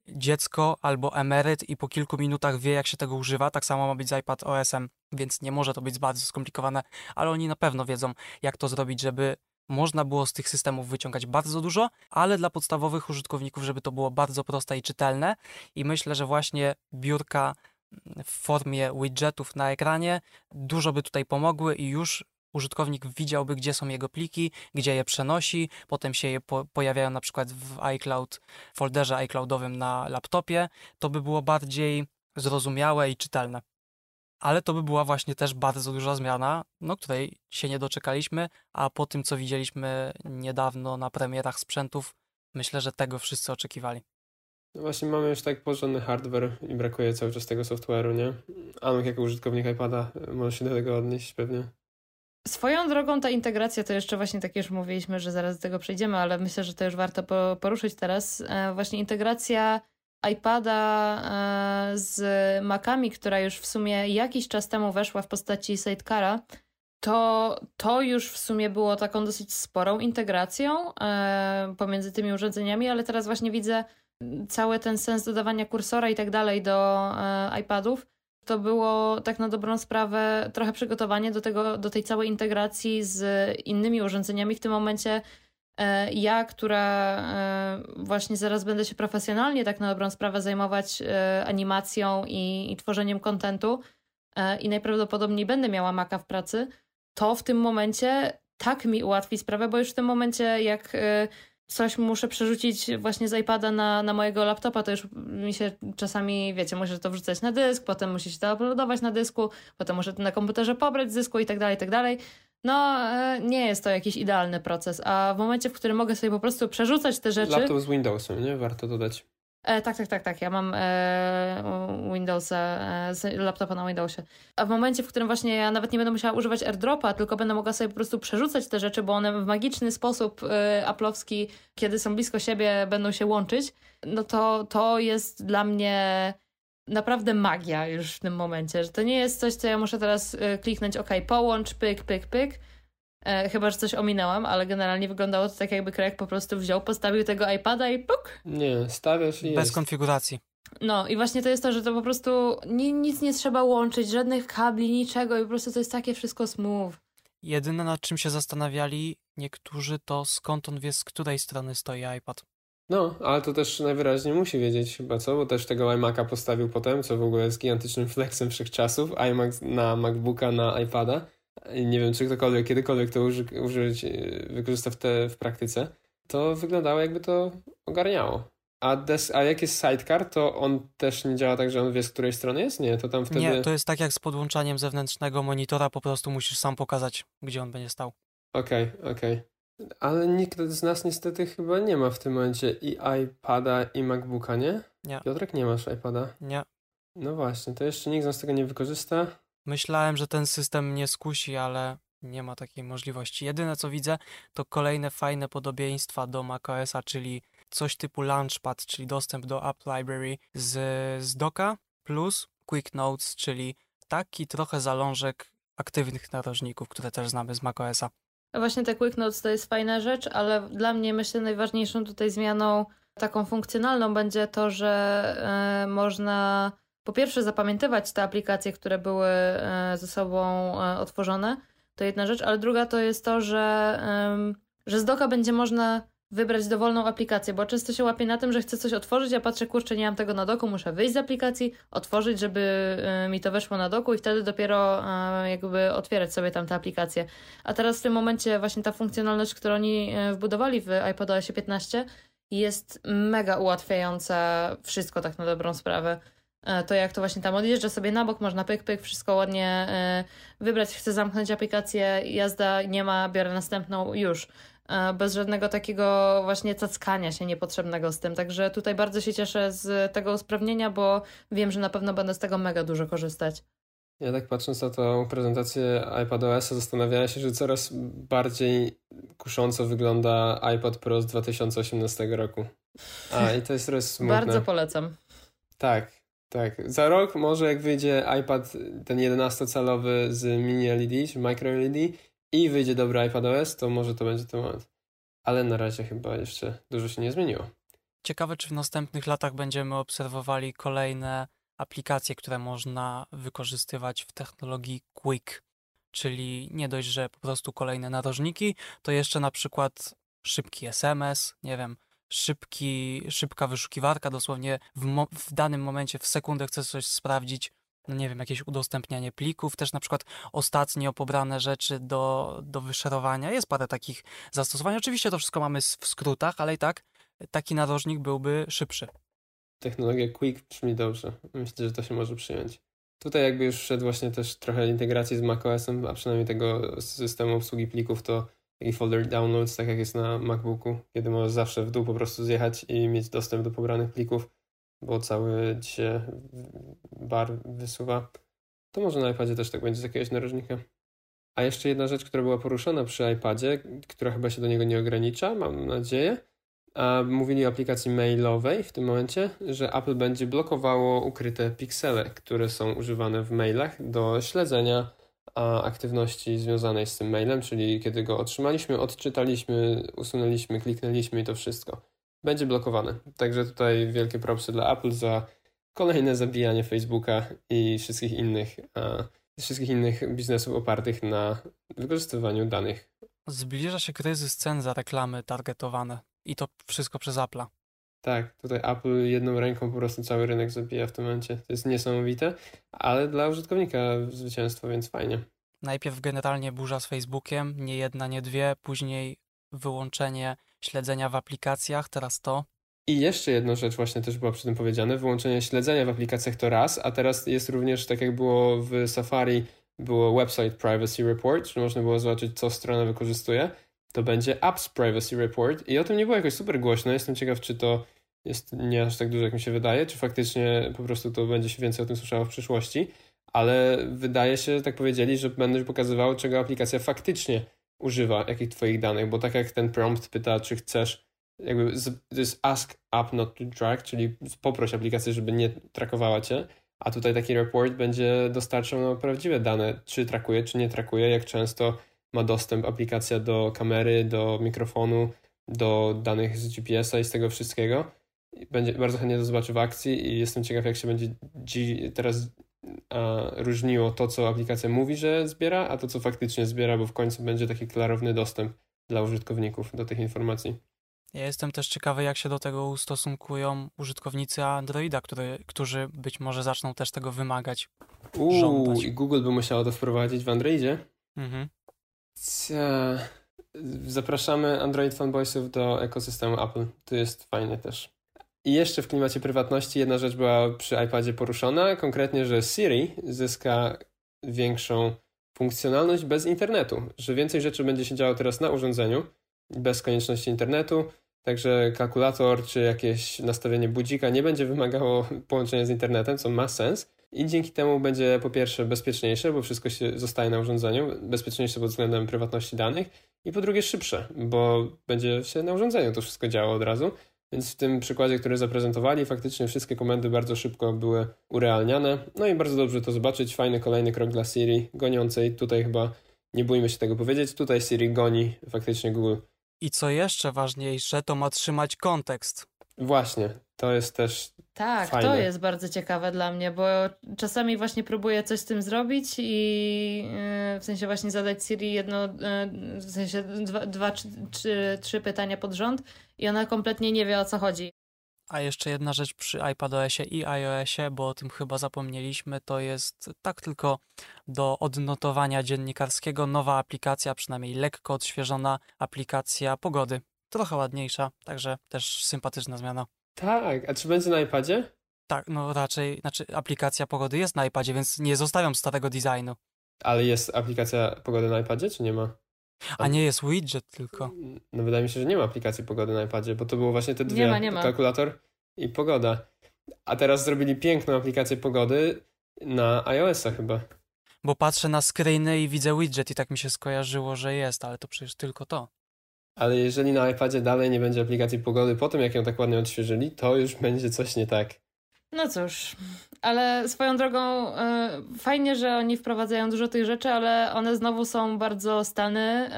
dziecko albo emeryt i po kilku minutach wie, jak się tego używa. Tak samo ma być z iPad OS-em, więc nie może to być bardzo skomplikowane, ale oni na pewno wiedzą, jak to zrobić, żeby można było z tych systemów wyciągać bardzo dużo, ale dla podstawowych użytkowników, żeby to było bardzo proste i czytelne. I myślę, że właśnie biurka w formie widgetów na ekranie dużo by tutaj pomogły i już użytkownik widziałby, gdzie są jego pliki, gdzie je przenosi, potem się je po pojawiają na przykład w iCloud, folderze iCloudowym na laptopie, to by było bardziej zrozumiałe i czytelne. Ale to by była właśnie też bardzo duża zmiana, no której się nie doczekaliśmy, a po tym, co widzieliśmy niedawno na premierach sprzętów, myślę, że tego wszyscy oczekiwali. No właśnie mamy już tak porządny hardware i brakuje cały czas tego software'u, nie? Anuk jako użytkownik iPada może się do tego odnieść pewnie. Swoją drogą ta integracja to jeszcze właśnie tak już mówiliśmy, że zaraz do tego przejdziemy, ale myślę, że to już warto poruszyć teraz. E, właśnie integracja iPada e, z Macami, która już w sumie jakiś czas temu weszła w postaci Sidecara, to, to już w sumie było taką dosyć sporą integracją e, pomiędzy tymi urządzeniami, ale teraz właśnie widzę cały ten sens dodawania kursora i tak dalej do iPadów to było tak na dobrą sprawę trochę przygotowanie do, tego, do tej całej integracji z innymi urządzeniami. W tym momencie e, ja, która e, właśnie zaraz będę się profesjonalnie tak na dobrą sprawę zajmować e, animacją i, i tworzeniem kontentu i najprawdopodobniej będę miała Maca w pracy, to w tym momencie tak mi ułatwi sprawę, bo już w tym momencie jak coś muszę przerzucić właśnie z iPada na, na mojego laptopa, to już mi się czasami, wiecie, muszę to wrzucać na dysk, potem musi się to uploadować na dysku, potem muszę to na komputerze pobrać z dysku i tak dalej, i tak dalej. No, e, nie jest to jakiś idealny proces, a w momencie, w którym mogę sobie po prostu przerzucać te rzeczy... Laptop z Windowsem, nie? Warto dodać. E, tak, tak, tak, tak. Ja mam e, Windowsa, e, laptopa na Windowsie. A w momencie, w którym właśnie ja nawet nie będę musiała używać AirDropa, tylko będę mogła sobie po prostu przerzucać te rzeczy, bo one w magiczny sposób e, aplowski, kiedy są blisko siebie, będą się łączyć, no to to jest dla mnie naprawdę magia już w tym momencie, że to nie jest coś, co ja muszę teraz e, kliknąć, ok, połącz, pyk, pyk, pyk, E, chyba, że coś ominęłam, ale generalnie wyglądało to tak, jakby Craig po prostu wziął, postawił tego iPada i puk. Nie, stawiasz i Bez jest. konfiguracji. No i właśnie to jest to, że to po prostu ni nic nie trzeba łączyć, żadnych kabli, niczego i po prostu to jest takie wszystko smooth. Jedyne nad czym się zastanawiali niektórzy to skąd on wie z której strony stoi iPad. No, ale to też najwyraźniej musi wiedzieć chyba, co? Bo też tego iMac'a postawił potem, co w ogóle jest gigantycznym flexem wszechczasów. iMac na MacBooka, na iPada. Nie wiem, czy ktokolwiek kiedykolwiek to uży, użyć, wykorzysta w, te, w praktyce. To wyglądało jakby to ogarniało. A, des, a jak jest sidecar, to on też nie działa tak, że on wie, z której strony jest? Nie, to tam wtedy... Nie, to jest tak jak z podłączaniem zewnętrznego monitora, po prostu musisz sam pokazać, gdzie on będzie stał. Okej, okay, okej. Okay. Ale nikt z nas niestety chyba nie ma w tym momencie i iPada, i MacBooka, nie? Nie. Piotrek, nie masz iPada? Nie. No właśnie, to jeszcze nikt z nas tego nie wykorzysta. Myślałem, że ten system mnie skusi, ale nie ma takiej możliwości. Jedyne co widzę, to kolejne fajne podobieństwa do macOSa, czyli coś typu Launchpad, czyli dostęp do App Library z, z doka, plus Quick Notes, czyli taki trochę zalążek aktywnych narożników, które też znamy z macOSa. Właśnie te Quick Notes to jest fajna rzecz, ale dla mnie myślę najważniejszą tutaj zmianą taką funkcjonalną będzie to, że y, można po pierwsze zapamiętywać te aplikacje, które były y, ze sobą y, otworzone, to jedna rzecz, ale druga to jest to, że, że z doka będzie można wybrać dowolną aplikację, bo często się łapię na tym, że chcę coś otworzyć, a patrzę, kurczę, nie mam tego na doku, muszę wyjść z aplikacji, otworzyć, żeby y, mi to weszło na doku i wtedy dopiero jakby otwierać sobie tam te aplikacje. A teraz w tym momencie właśnie ta funkcjonalność, którą oni wbudowali w iPadOSie 15 jest mega ułatwiająca wszystko tak na dobrą sprawę. To jak to właśnie tam odjeżdża sobie na bok, można pyk, pyk, wszystko ładnie wybrać, chcę zamknąć aplikację, jazda nie ma, biorę następną, już E, bez żadnego takiego właśnie cackania się niepotrzebnego z tym. Także tutaj bardzo się cieszę z tego usprawnienia, bo wiem, że na pewno będę z tego mega dużo korzystać. Ja tak patrząc na tą prezentację iPadOS-a zastanawiałem się, że coraz bardziej kusząco wygląda iPad Pro z 2018 roku. A, i to jest trochę smutne. Bardzo polecam. Tak, tak. Za rok może jak wyjdzie iPad ten 11-calowy z mini LED czy micro LED i wyjdzie dobry iPadOS, to może to będzie ten moment. Ale na razie chyba jeszcze dużo się nie zmieniło. Ciekawe, czy w następnych latach będziemy obserwowali kolejne aplikacje, które można wykorzystywać w technologii Quick. Czyli nie dość, że po prostu kolejne narożniki, to jeszcze na przykład szybki SMS, nie wiem, szybki, szybka wyszukiwarka, dosłownie w, w danym momencie, w sekundę chcesz coś sprawdzić, no nie wiem, jakieś udostępnianie plików, też na przykład ostatnio pobrane rzeczy do, do wyszerowania. Jest parę takich zastosowań. Oczywiście to wszystko mamy w skrótach, ale i tak taki narożnik byłby szybszy. Technologia Quick brzmi dobrze. Myślę, że to się może przyjąć. Tutaj jakby już wszedł właśnie też trochę integracji z macOSem, a przynajmniej tego systemu obsługi plików, to taki folder downloads, tak jak jest na MacBooku, kiedy możesz zawsze w dół po prostu zjechać i mieć dostęp do pobranych plików bo cały ci się bar wysuwa, to może na iPadzie też tak będzie z jakiegoś narożnika. A jeszcze jedna rzecz, która była poruszona przy iPadzie, która chyba się do niego nie ogranicza, mam nadzieję. A mówili o aplikacji mailowej w tym momencie, że Apple będzie blokowało ukryte piksele, które są używane w mailach do śledzenia aktywności związanej z tym mailem, czyli kiedy go otrzymaliśmy, odczytaliśmy, usunęliśmy, kliknęliśmy i to wszystko będzie blokowane. Także tutaj wielkie propsy dla Apple za kolejne zabijanie Facebooka i wszystkich innych, wszystkich innych biznesów opartych na wykorzystywaniu danych. Zbliża się kryzys cen za reklamy targetowane i to wszystko przez Apple'a. Tak, tutaj Apple jedną ręką po prostu cały rynek zabija w tym momencie. To jest niesamowite, ale dla użytkownika zwycięstwo, więc fajnie. Najpierw generalnie burza z Facebookiem, nie jedna, nie dwie, później wyłączenie śledzenia w aplikacjach, teraz to. I jeszcze jedna rzecz właśnie też była przy tym powiedziane, wyłączenie śledzenia w aplikacjach to raz, a teraz jest również, tak jak było w Safari, było Website Privacy Report, że można było zobaczyć, co strona wykorzystuje, to będzie Apps Privacy Report. I o tym nie było jakoś super głośno, jestem ciekaw, czy to jest nie aż tak dużo, jak mi się wydaje, czy faktycznie po prostu to będzie się więcej o tym słyszało w przyszłości, ale wydaje się, że tak powiedzieli, że będą pokazywało, czego aplikacja faktycznie używa, jakich twoich danych, bo tak jak ten prompt pyta, czy chcesz, jakby to jest ask app not to track, czyli poproś aplikację, żeby nie trackowała cię, a tutaj taki report będzie dostarczał no, prawdziwe dane, czy trakuje, czy nie trakuje, jak często ma dostęp aplikacja do kamery, do mikrofonu, do danych z GPS-a i z tego wszystkiego. Będzie bardzo chętnie to zobaczę w akcji i jestem ciekaw, jak się będzie teraz a, różniło to, co aplikacja mówi, że zbiera, a to, co faktycznie zbiera, bo w końcu będzie taki klarowny dostęp dla użytkowników do tych informacji. Ja jestem też ciekawy, jak się do tego ustosunkują użytkownicy Androida, który, którzy być może zaczną też tego wymagać. Uuu, i Google by musiało to wprowadzić w Androidzie? Mhm. Zapraszamy Android fanboysów do ekosystemu Apple. To jest fajnie też. I jeszcze w klimacie prywatności jedna rzecz była przy iPadzie poruszona, konkretnie, że Siri zyska większą funkcjonalność bez internetu, że więcej rzeczy będzie się działo teraz na urządzeniu, bez konieczności internetu, także kalkulator czy jakieś nastawienie budzika nie będzie wymagało połączenia z internetem, co ma sens. I dzięki temu będzie po pierwsze bezpieczniejsze, bo wszystko się zostaje na urządzeniu, bezpieczniejsze pod względem prywatności danych, i po drugie szybsze, bo będzie się na urządzeniu to wszystko działo od razu. Więc w tym przykładzie, który zaprezentowali, faktycznie wszystkie komendy bardzo szybko były urealniane. No i bardzo dobrze to zobaczyć. Fajny kolejny krok dla Siri goniącej. Tutaj chyba nie bójmy się tego powiedzieć. Tutaj Siri goni faktycznie Google. I co jeszcze ważniejsze, to ma trzymać kontekst. Właśnie, to jest też. Tak, fajne. to jest bardzo ciekawe dla mnie, bo czasami właśnie próbuję coś z tym zrobić i yy, w sensie właśnie zadać Siri jedno, yy, w sensie dwa, dwa czy, czy trzy pytania pod rząd i ona kompletnie nie wie o co chodzi. A jeszcze jedna rzecz przy iPadOSie i iOSie, bo o tym chyba zapomnieliśmy, to jest tak tylko do odnotowania dziennikarskiego nowa aplikacja, przynajmniej lekko odświeżona aplikacja pogody. Trochę ładniejsza, także też sympatyczna zmiana. Tak, a czy będzie na iPadzie? Tak, no raczej, znaczy aplikacja pogody jest na iPadzie, więc nie zostawiam starego designu. Ale jest aplikacja pogody na iPadzie, czy nie ma? A nie jest widget tylko. No wydaje mi się, że nie ma aplikacji pogody na iPadzie, bo to było właśnie te dwie. Nie ma, nie ma. Kalkulator i pogoda. A teraz zrobili piękną aplikację pogody na iOS-a chyba. Bo patrzę na screeny i widzę widget i tak mi się skojarzyło, że jest, ale to przecież tylko to. Ale jeżeli na iPadzie dalej nie będzie aplikacji pogody po tym, jak ją tak ładnie odświeżyli, to już będzie coś nie tak. No cóż, ale swoją drogą y, fajnie, że oni wprowadzają dużo tych rzeczy, ale one znowu są bardzo stany.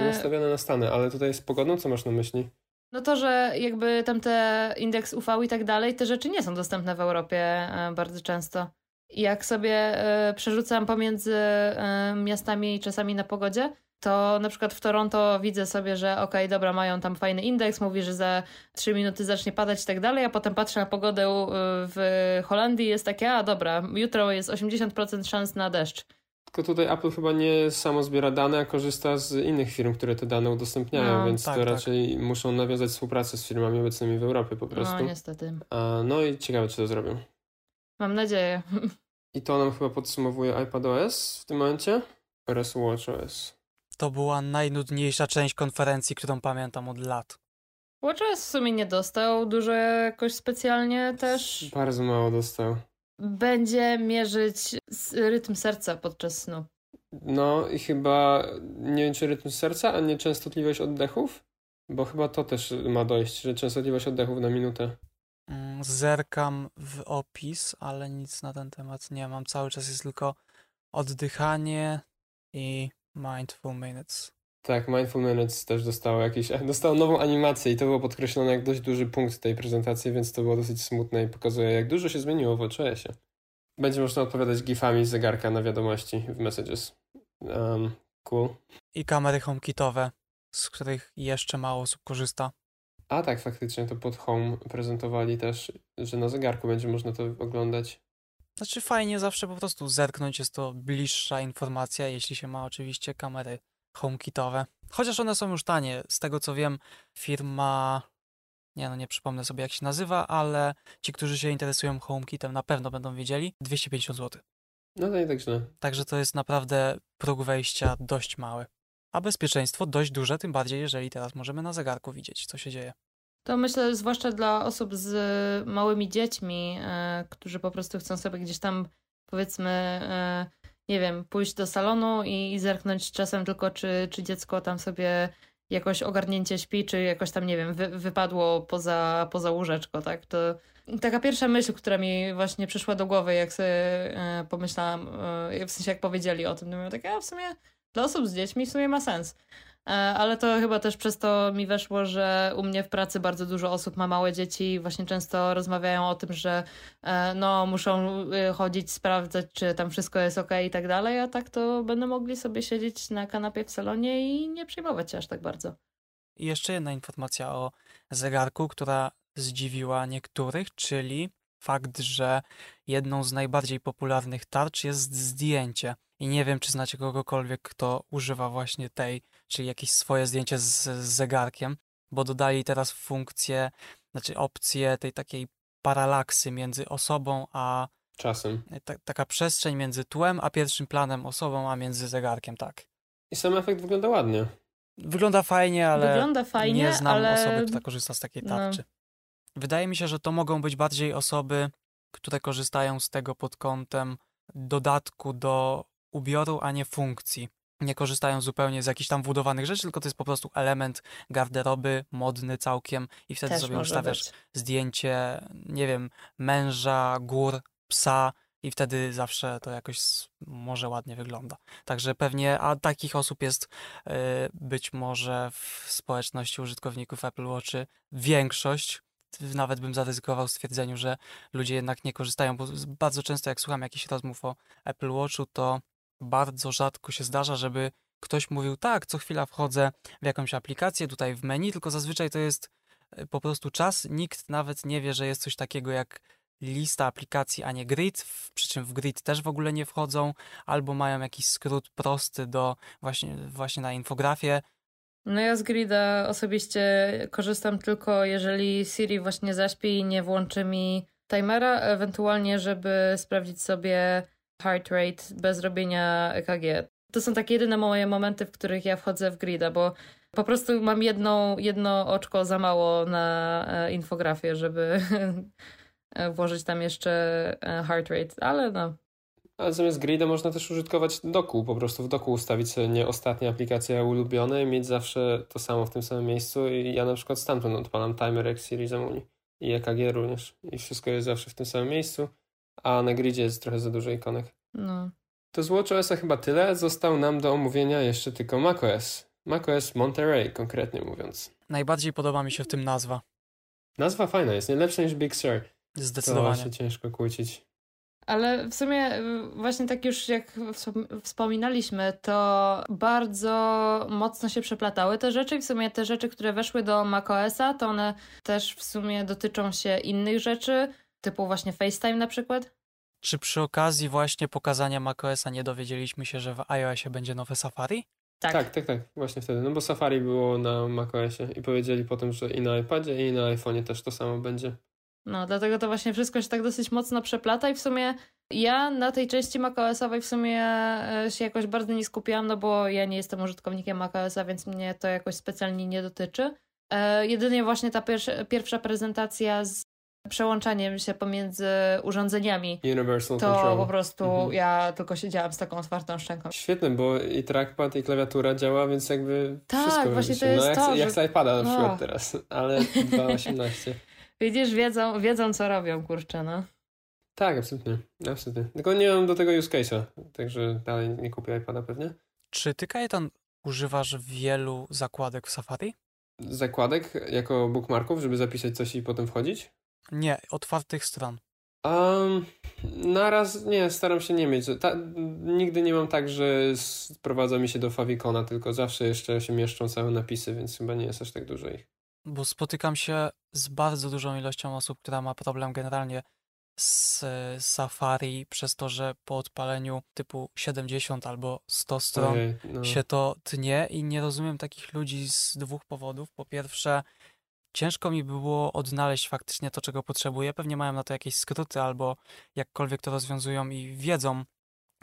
Y... Nastawione na stany, ale tutaj z pogodą co masz na myśli? No to, że jakby tam te indeks UV i tak dalej, te rzeczy nie są dostępne w Europie y, bardzo często. I jak sobie przerzucam pomiędzy miastami i czasami na pogodzie, to na przykład w Toronto widzę sobie, że okej, okay, dobra, mają tam fajny indeks, mówi, że za 3 minuty zacznie padać i tak dalej, a potem patrzę na pogodę w Holandii i jest takie, a dobra, jutro jest 80% szans na deszcz. Tylko tutaj Apple chyba nie samo zbiera dane, a korzysta z innych firm, które te dane udostępniają, no, więc tak, to tak. raczej muszą nawiązać współpracę z firmami obecnymi w Europie po prostu. No, niestety. A, no i ciekawe, czy to zrobią. Mam nadzieję. I to nam chyba podsumowuje iPadOS w tym momencie oraz WatchOS. To była najnudniejsza część konferencji, którą pamiętam od lat. WatchOS w sumie nie dostał dużo jakoś specjalnie też. Bardzo mało dostał. Będzie mierzyć rytm serca podczas snu. No i chyba nie wiem czy rytm serca, a nie częstotliwość oddechów? Bo chyba to też ma dojść, że częstotliwość oddechów na minutę. Mm, zerkam w opis, ale nic na ten temat nie mam. Cały czas jest tylko oddychanie i Mindful Minutes. Tak, Mindful Minutes też dostało jakieś, dostało nową animację i to było podkreślone jak dość duży punkt tej prezentacji, więc to było dosyć smutne i pokazuje jak dużo się zmieniło w OCS-ie. Będzie można odpowiadać gifami z zegarka na wiadomości w Messages. Um, cool. I kamery HomeKitowe, z których jeszcze mało osób korzysta. A tak, faktycznie to pod Home prezentowali też, że na zegarku będzie można to oglądać. Znaczy fajnie zawsze po prostu zerknąć, jest to bliższa informacja, jeśli się ma oczywiście kamery HomeKitowe. Chociaż one są już tanie, z tego co wiem, firma, nie no nie przypomnę sobie jak się nazywa, ale ci, którzy się interesują HomeKitem na pewno będą wiedzieli, 250 zł. No to nie tak źle. Także to jest naprawdę próg wejścia dość mały. A bezpieczeństwo dość duże, tym bardziej jeżeli teraz możemy na zegarku widzieć, co się dzieje. To myślę, zwłaszcza dla osób z małymi dziećmi, e, którzy po prostu chcą sobie gdzieś tam, powiedzmy, e, nie wiem, pójść do salonu i, zerknąć czasem tylko, czy, czy dziecko tam sobie jakoś ogarnięcie śpi, czy jakoś tam, nie wiem, wy, wypadło poza, poza łóżeczko, tak? To taka pierwsza myśl, która mi właśnie przyszła do głowy, jak sobie e, pomyślałam, w sensie jak powiedzieli o tym, to miałam takie, a w sumie dla osób z dziećmi w sumie ma sens. E, ale to chyba też przez to mi weszło, że u mnie w pracy bardzo dużo osób ma małe dzieci i właśnie często rozmawiają o tym, że e, no muszą e, chodzić, sprawdzać, czy tam wszystko jest ok i tak dalej, a tak to będą mogli sobie siedzieć na kanapie w salonie i nie przejmować się aż tak bardzo. I jeszcze jedna informacja o zegarku, która zdziwiła niektórych, czyli fakt, że jedną z najbardziej popularnych tarcz jest zdjęcie. I nie wiem, czy znacie kogokolwiek, kto używa właśnie tej, czyli jakieś swoje zdjęcie z, z zegarkiem, bo dodali teraz funkcję, znaczy opcję tej takiej paralaksy między osobą a czasem. E, ta, taka przestrzeń między tłem a pierwszym planem osobą, a między zegarkiem, tak. I sam efekt wygląda ładnie. Wygląda fajnie, ale wygląda fajnie, nie znam ale... osoby, która korzysta z takiej no. tarczy. No. Wydaje mi się, że to mogą być bardziej osoby, które korzystają z tego pod kątem dodatku do ubioru, a nie funkcji. Nie korzystają zupełnie z jakichś tam wbudowanych rzeczy, tylko to jest po prostu element garderoby, modny całkiem i wtedy Też sobie ustawiasz zdjęcie, nie wiem, męża, gór, psa i wtedy zawsze to jakoś może ładnie wygląda. Także pewnie, a takich osób jest y, być może w społeczności użytkowników Apple Watchy większość, nawet bym zaryzykował stwierdzeniu, że ludzie jednak nie korzystają, bo bardzo często jak słucham jakichś rozmów o Apple Watchu, to bardzo rzadko się zdarza, żeby ktoś mówił, tak, co chwila wchodzę w jakąś aplikację, tutaj w menu, tylko zazwyczaj to jest e, po prostu czas. Nikt nawet nie wie, że jest coś takiego jak lista aplikacji, a nie grid, przy czym w grid też w ogóle nie wchodzą, albo mają jakiś skrót prosty do właśnie, właśnie na infografię. No ja z grida osobiście korzystam tylko jeżeli Siri właśnie zaśpi i nie włączy mi timera, ewentualnie żeby sprawdzić sobie heart rate bez robienia EKG. To są takie jedyne moje momenty, w których ja wchodzę w grida, bo po prostu mam jedną, jedno oczko za mało na e, infografię, żeby włożyć tam jeszcze e, heart rate, ale no. Ale zamiast grida można też użytkować doku, po prostu w doku ustawić sobie nie ostatnie aplikacje ulubione i mieć zawsze to samo w tym samym miejscu i ja na przykład stamtąd odpalam timer jak Siri zamówi i EKG również i wszystko jest zawsze w tym samym miejscu a na gridzie jest trochę za dużo ikonek. No. To z WatchOS-a chyba tyle. Został nam do omówienia jeszcze tylko macOS. macOS Monterey, konkretnie mówiąc. Najbardziej podoba mi się w tym nazwa. Nazwa fajna jest, nie lepsza niż Big Sur. Zdecydowanie. To się ciężko kłócić. Ale w sumie właśnie tak już jak wspominaliśmy, to bardzo mocno się przeplatały te rzeczy. W sumie te rzeczy, które weszły do macOSa, to one też w sumie dotyczą się innych rzeczy typu właśnie FaceTime na przykład? Czy przy okazji właśnie pokazania macOSa nie dowiedzieliśmy się, że w iOSie będzie nowe Safari? Tak. tak, tak, tak, właśnie wtedy. No bo Safari było na macOSie i powiedzieli potem, że i na iPadzie, i na iPhone'ie też to samo będzie. No, dlatego to właśnie wszystko się tak dosyć mocno przeplata i w sumie ja na tej części macOSowej w sumie e, się jakoś bardzo nie skupiłam, no bo ja nie jestem użytkownikiem macOSa, więc mnie to jakoś specjalnie nie dotyczy. E, jedynie właśnie ta pierwsza, pierwsza prezentacja z przełączaniem się pomiędzy urządzeniami. Universal to control. po prostu mhm. ja tylko siedziałam z taką otwartą szczęką. Świetne, bo i trackpad i klawiatura działa, więc jakby tak, wszystko właśnie to jest no, jak, to, jak z iPada na no. przykład teraz, ale 2.18. Widzisz, wiedzą, wiedzą co robią, kurczę, no. Tak, absolutnie, absolutnie. Tylko nie mam do tego use case'a, także dalej nie kupię iPada pewnie. Czy ty, Kajetan, używasz wielu zakładek w Safari? zakładek jako bookmarków, żeby zapisać coś i potem wchodzić? Nie, otwartych stron. Um, naraz nie, staram się nie mieć. Ta, nigdy nie mam tak, że sprowadza mi się do Favicona, tylko zawsze jeszcze się mieszczą całe napisy, więc chyba nie jest aż tak dużo ich. Bo spotykam się z bardzo dużą ilością osób, która ma problem generalnie z Safari przez to, że po odpaleniu typu 70 albo 100 stron Ojej, no. się to tnie i nie rozumiem takich ludzi z dwóch powodów. Po pierwsze, ciężko mi było odnaleźć faktycznie to, czego potrzebuję. Pewnie mają na to jakieś skróty albo jakkolwiek to rozwiązują i wiedzą,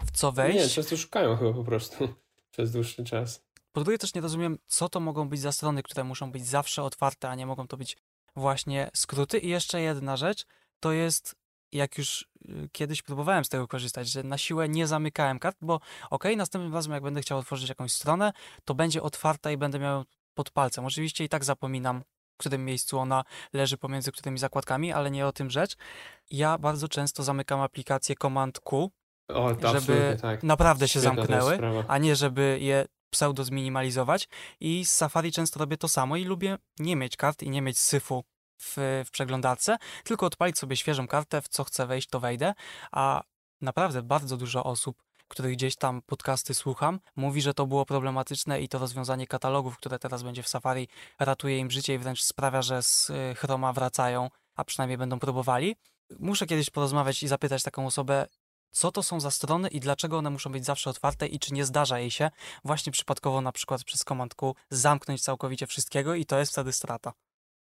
w co wejść. Nie, często szukają chyba po prostu przez dłuższy czas. Po drugie też nie rozumiem, co to mogą być za strony, które muszą być zawsze otwarte, a nie mogą to być właśnie skróty. I jeszcze jedna rzecz, to jest jak już y, kiedyś próbowałem z tego korzystać, że na siłę nie zamykałem kart, bo ok, następnym razem jak będę chciał otworzyć jakąś stronę, to będzie otwarta i będę miał pod palcem. Oczywiście i tak zapominam, którym miejscu ona leży pomiędzy którymi zakładkami, ale nie o tym rzecz. Ja bardzo często zamykam aplikację Command Q, o, żeby tak. naprawdę się Świetna zamknęły, a nie żeby je pseudo zminimalizować i z Safari często robię to samo i lubię nie mieć kart i nie mieć syfu w, w przeglądarce, tylko odpalić sobie świeżą kartę, w co chcę wejść, to wejdę, a naprawdę bardzo dużo osób których gdzieś tam podcasty słucham, mówi, że to było problematyczne i to rozwiązanie katalogów, które teraz będzie w Safari, ratuje im życie i wręcz sprawia, że z y, Chroma wracają, a przynajmniej będą próbowali. Muszę kiedyś porozmawiać i zapytać taką osobę, co to są za strony i dlaczego one muszą być zawsze otwarte i czy nie zdarza jej się właśnie przypadkowo na przykład przez komandku zamknąć całkowicie wszystkiego i to jest wtedy strata.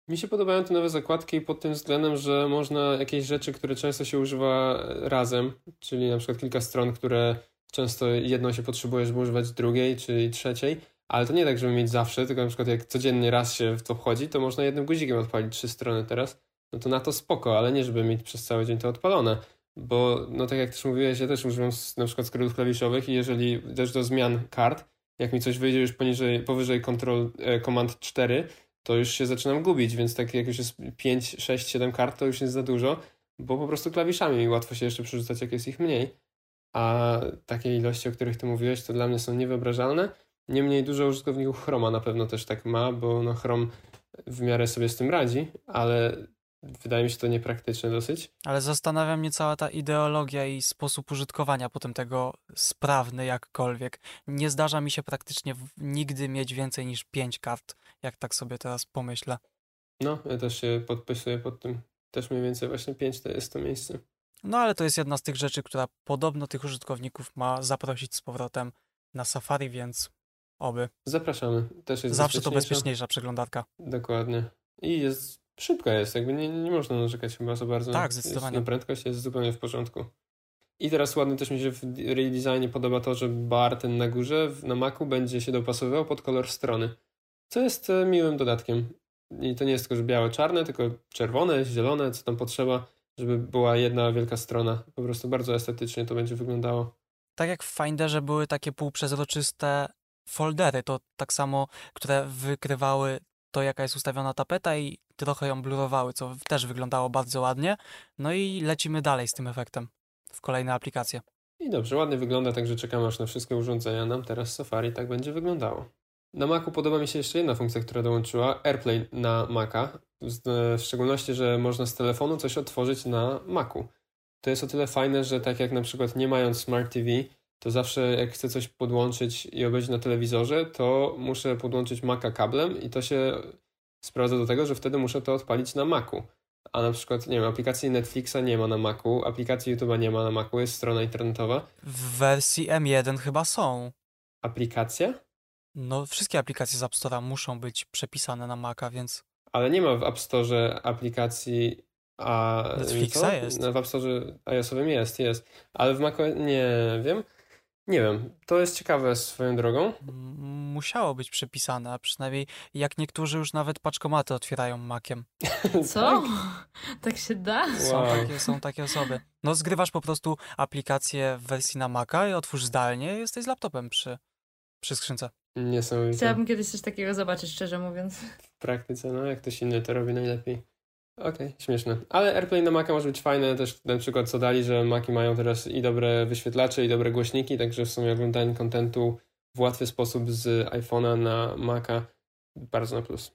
Mi się podobają te nowe zakładki pod tym względem, że można jakieś rzeczy, które często się używa razem, czyli na przykład kilka stron, które często jedną się potrzebuje, żeby używać drugiej czy trzeciej, ale to nie tak, żeby mieć zawsze, tylko na przykład jak codziennie raz się w to wchodzi, to można jednym guzikiem odpalić trzy strony teraz, no to na to spoko, ale nie żeby mieć przez cały dzień to odpalone, bo no tak jak też mówiłeś, ja też używam na przykład skrótów klawiszowych i jeżeli też do zmian kart, jak mi coś wyjdzie już poniżej, powyżej Ctrl e, Command 4, to już się zaczynam gubić, więc tak jak już jest 5, 6, 7 kart, to już jest za dużo, bo po prostu klawiszami łatwo się jeszcze przerzucać, jak jest ich mniej. A takie ilości, o których ty mówiłeś, to dla mnie są niewyobrażalne. Niemniej dużo użytkowników Chroma na pewno też tak ma, bo no Chrome w miarę sobie z tym radzi, ale wydaje mi się to niepraktyczne dosyć. Ale zastanawia mnie cała ta ideologia i sposób użytkowania potem tego sprawny jakkolwiek. Nie zdarza mi się praktycznie nigdy mieć więcej niż pięć kart, jak tak sobie teraz pomyślę. No, ja też się podpisuję pod tym. Też mniej więcej właśnie pięć to jest to miejsce. No ale to jest jedna z tych rzeczy, która podobno tych użytkowników ma zaprosić z powrotem na Safari, więc oby. Zapraszamy. Też jest Zawsze to bezpieczniejsza przeglądarka. Dokładnie. I jest szybka jest, jakby nie, nie można narzekać chyba za bardzo. Tak, zdecydowanie. Na prędkość jest zupełnie w porządku. I teraz ładnie też mi się w redesignie podoba to, że bar ten na górze na Macu będzie się dopasowywał pod kolor strony. Co jest e, miłym dodatkiem. I to nie jest tylko, że białe, czarne, tylko czerwone, zielone, co tam potrzeba, żeby była jedna wielka strona. Po prostu bardzo estetycznie to będzie wyglądało. Tak jak w Finderze były takie półprzezroczyste foldery, to tak samo, które wykrywały to, jaka jest ustawiona tapeta i trochę ją blurowały, co też wyglądało bardzo ładnie. No i lecimy dalej z tym efektem w kolejne aplikacje. I dobrze, ładnie wygląda, także czekamy aż na wszystkie urządzenia nam teraz Safari tak będzie wyglądało. Na Macu podoba mi się jeszcze jedna funkcja, która dołączyła, AirPlay na Maca, w szczególności, że można z telefonu coś otworzyć na Macu. To jest o tyle fajne, że tak jak na przykład nie mając Smart TV, to zawsze jak chcę coś podłączyć i obejrzeć na telewizorze, to muszę podłączyć Maca kablem i to się sprowadza do tego, że wtedy muszę to odpalić na Macu. A na przykład, nie wiem, aplikacji Netflixa nie ma na Macu, aplikacji YouTube'a nie ma na Macu, jest strona internetowa. W wersji M1 chyba są. Aplikacja? No, wszystkie aplikacje z App Store'a muszą być przepisane na Maca, więc... Ale nie ma w App Store aplikacji a Netflixa jest. No, w App Store iOS-owym jest, jest. Ale w Macu nie wiem. Nie wiem, to jest ciekawe swoją drogą. Musiało być przepisane, a przynajmniej jak niektórzy już nawet paczkomaty otwierają makiem. Co? tak? tak się da? Wow. Są, takie, są takie osoby. No zgrywasz po prostu aplikację w wersji na Maca i otwórz zdalnie jesteś z laptopem przy, przy skrzynce. Niesamowite. Chciałabym kiedyś coś takiego zobaczyć, szczerze mówiąc. W praktyce, no jak ktoś inny to robi najlepiej. Okej, okay, śmieszne. Ale AirPlay na Maca może być fajne, też na przykład co dali, że Maki mają teraz i dobre wyświetlacze, i dobre głośniki, także w sumie oglądanie kontentu w łatwy sposób z iPhone'a na Maca bardzo na plus.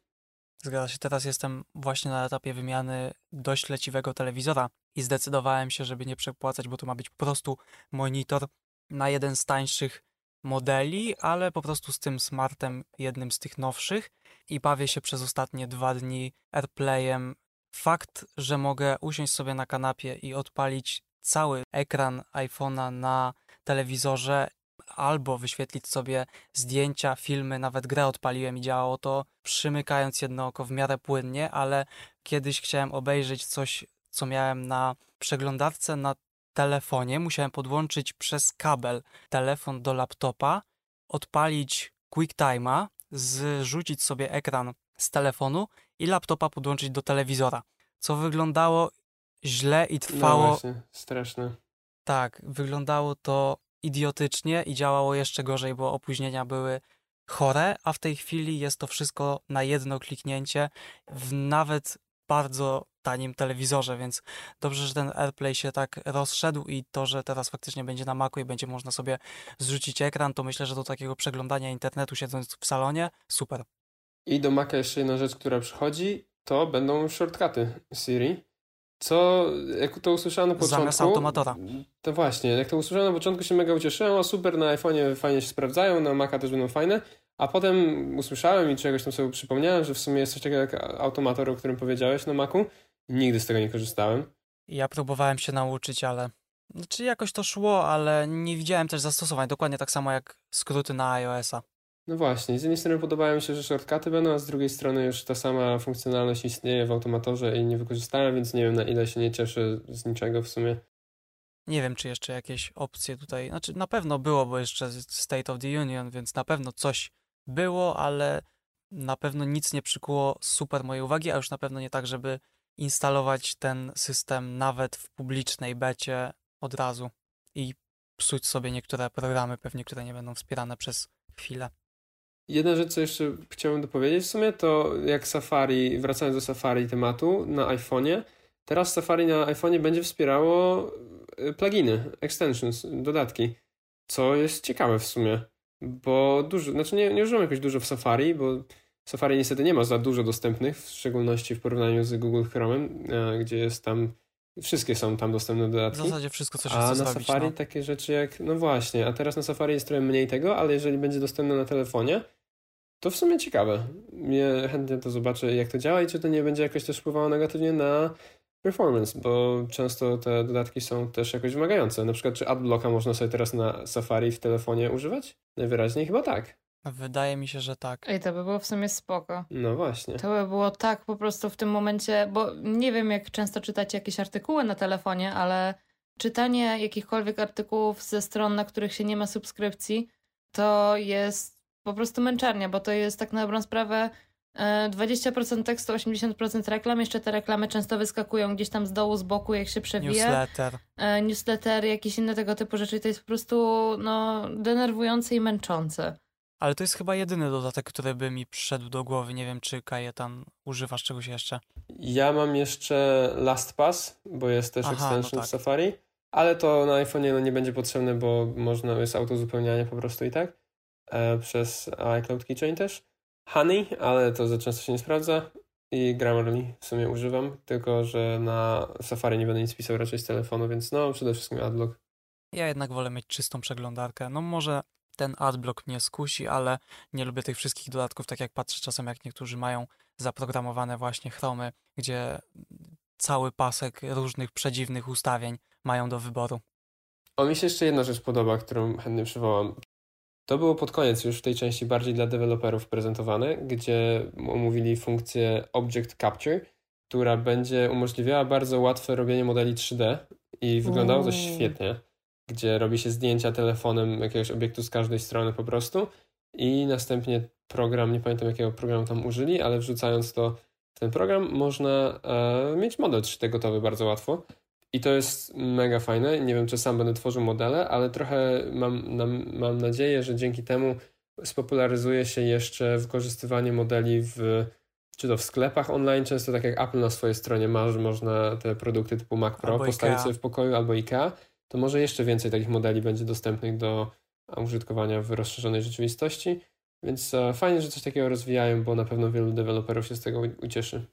Zgadza się, teraz jestem właśnie na etapie wymiany dość leciwego telewizora i zdecydowałem się, żeby nie przepłacać, bo to ma być po prostu monitor na jeden z tańszych modeli, ale po prostu z tym smartem, jednym z tych nowszych i bawię się przez ostatnie dwa dni AirPlayem. Fakt, że mogę usiąść sobie na kanapie i odpalić cały ekran iPhone'a na telewizorze albo wyświetlić sobie zdjęcia, filmy, nawet grę odpaliłem i działało to przymykając jedno oko w miarę płynnie, ale kiedyś chciałem obejrzeć coś, co miałem na przeglądarce na telefonie, musiałem podłączyć przez kabel telefon do laptopa, odpalić QuickTime'a, zrzucić sobie ekran z telefonu i laptopa podłączyć do telewizora, co wyglądało źle i trwało. No właśnie, straszne. Tak, wyglądało to idiotycznie i działało jeszcze gorzej, bo opóźnienia były chore, a w tej chwili jest to wszystko na jedno kliknięcie w nawet bardzo tanim telewizorze, więc dobrze, że ten AirPlay się tak rozszedł i to, że teraz faktycznie będzie na Macu i będzie można sobie zrzucić ekran, to myślę, że do takiego przeglądania internetu siedząc w salonie, super. I do Maca jeszcze jedna rzecz, która przychodzi, to będą shortcuty Siri. Co, jak to usłyszałem na początku... Zamiast automatora. To właśnie, jak to usłyszałem na początku się mega ucieszyłem, o super, na iPhone'ie fajnie się sprawdzają, na Maca też będą fajne, a potem usłyszałem i czegoś tam sobie przypomniałem, że w sumie jest coś takiego jak automator, o którym powiedziałeś na Macu. Nigdy z tego nie korzystałem. Ja próbowałem się nauczyć, ale... Znaczy jakoś to szło, ale nie widziałem też zastosowań. Dokładnie tak samo jak skróty na iOS-a. No właśnie, z jednej strony podobało mi się, że shortcuty będą, a z drugiej strony już ta sama funkcjonalność istnieje w automatorze i nie wykorzystałem, więc nie wiem na ile się nie cieszę z niczego w sumie. Nie wiem, czy jeszcze jakieś opcje tutaj, znaczy na pewno było, bo jeszcze State of the Union, więc na pewno coś było, ale na pewno nic nie przykuło super mojej uwagi, a już na pewno nie tak, żeby instalować ten system nawet w publicznej becie od razu i psuć sobie niektóre programy, pewnie które nie będą wspierane przez chwilę. Jedna rzecz, co jeszcze chciałbym dopowiedzieć w sumie, to jak Safari, wracając do Safari tematu na iPhone'ie, teraz Safari na iPhone'ie będzie wspierało y, pluginy, extensions, dodatki, co jest ciekawe w sumie, bo dużo, znaczy nie, nie używam jakoś dużo w Safari, bo Safari niestety nie ma za dużo dostępnych, w szczególności w porównaniu z Google Chrome'em, e, gdzie jest tam Wszystkie są tam dostępne dodatki. W zasadzie wszystko, co się A na Safari no. takie rzeczy jak, no właśnie, a teraz na Safari jest trochę mniej tego, ale jeżeli będzie dostępne na telefonie, to w sumie ciekawe. Ja chętnie to zobaczę, jak to działa i czy to nie będzie jakoś też wpływało negatywnie na performance, bo często te dodatki są też jakoś wymagające. Na przykład, czy AdBlocka można sobie teraz na Safari w telefonie używać? Najwyraźniej chyba tak. Wydaje mi się, że tak. Ej, to by było w sumie spoko. No właśnie. To by było tak po prostu w tym momencie, bo nie wiem, jak często czytacie jakieś artykuły na telefonie, ale czytanie jakichkolwiek artykułów ze stron, na których się nie ma subskrypcji, to jest po prostu męczarnia, bo to jest tak na dobrą sprawę 20% tekstu, 80% reklam. Jeszcze te reklamy często wyskakują gdzieś tam z dołu, z boku, jak się przewija. Newsletter. Newsletter, jakieś inne tego typu rzeczy. I to jest po prostu no, denerwujące i męczące. Ale to jest chyba jedyny dodatek, który by mi przyszedł do głowy. Nie wiem, czy Kajetan używasz czegoś jeszcze. Ja mam jeszcze LastPass, bo jest też Aha, extension no tak. w Safari, ale to na iPhone'ie no, nie będzie potrzebne, bo można, jest autozupełnianie po prostu i tak e, przez iCloud Keychain też. Honey, ale to za często się nie sprawdza i Grammarly w sumie używam, tylko że na Safari nie będę nic pisał raczej z telefonu, więc no przede wszystkim AdBlock. Ja jednak wolę mieć czystą przeglądarkę. No może ten adblock mnie skusi, ale nie lubię tych wszystkich dodatków, tak jak patrzę czasem, jak niektórzy mają zaprogramowane właśnie chromy, gdzie cały pasek różnych przedziwnych ustawień mają do wyboru. O, mi się jeszcze jedna rzecz podoba, którą chętnie przywołam. To było pod koniec już w tej części bardziej dla deweloperów prezentowane, gdzie omówili funkcję Object Capture, która będzie umożliwiała bardzo łatwe robienie modeli 3D i wyglądało to świetnie gdzie robi się zdjęcia telefonem jakiegoś obiektu z każdej strony po prostu i następnie program, nie pamiętam jakiego programu tam użyli, ale wrzucając to w ten program można e, mieć model 3D gotowy bardzo łatwo. I to jest mega fajne. Nie wiem, czy sam będę tworzył modele, ale trochę mam, nam, mam nadzieję, że dzięki temu spopularyzuje się jeszcze wykorzystywanie modeli w czy to w sklepach online, często tak jak Apple na swojej stronie ma, że można te produkty typu Mac Pro Albo postawić Ikea. sobie w pokoju albo IKEA to może jeszcze więcej takich modeli będzie dostępnych do użytkowania w rozszerzonej rzeczywistości. Więc e, fajnie, że coś takiego rozwijają, bo na pewno wielu deweloperów się z tego ucieszy.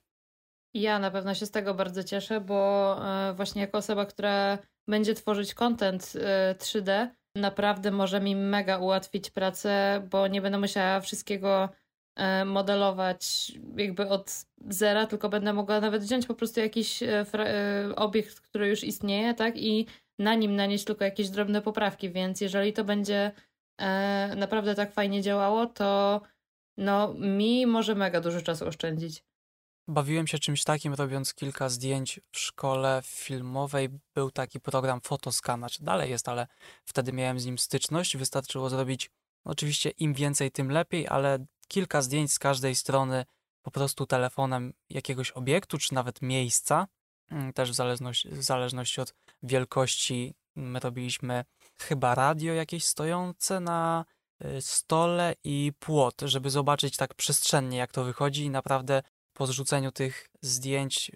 Ja na pewno się z tego bardzo cieszę, bo e, właśnie jako osoba, która będzie tworzyć content e, 3D, naprawdę może mi mega ułatwić pracę, bo nie będę musiała wszystkiego e, modelować jakby od zera, tylko będę mogła nawet wziąć po prostu jakiś e, e, obiekt, który już istnieje, tak? I na nim nanieść tylko jakieś drobne poprawki, więc jeżeli to będzie e, naprawdę tak fajnie działało, to no mi może mega dużo czasu oszczędzić. Bawiłem się czymś takim, robiąc kilka zdjęć w szkole filmowej. Był taki program Photoscan, czy dalej jest, ale wtedy miałem z nim styczność. Wystarczyło zrobić, oczywiście im więcej, tym lepiej, ale kilka zdjęć z każdej strony po prostu telefonem jakiegoś obiektu, czy nawet miejsca. Mm, Też w zależności, w zależności od wielkości my robiliśmy chyba radio jakieś stojące na y, stole i płot, żeby zobaczyć tak przestrzennie, jak to wychodzi i naprawdę po zrzuceniu tych zdjęć,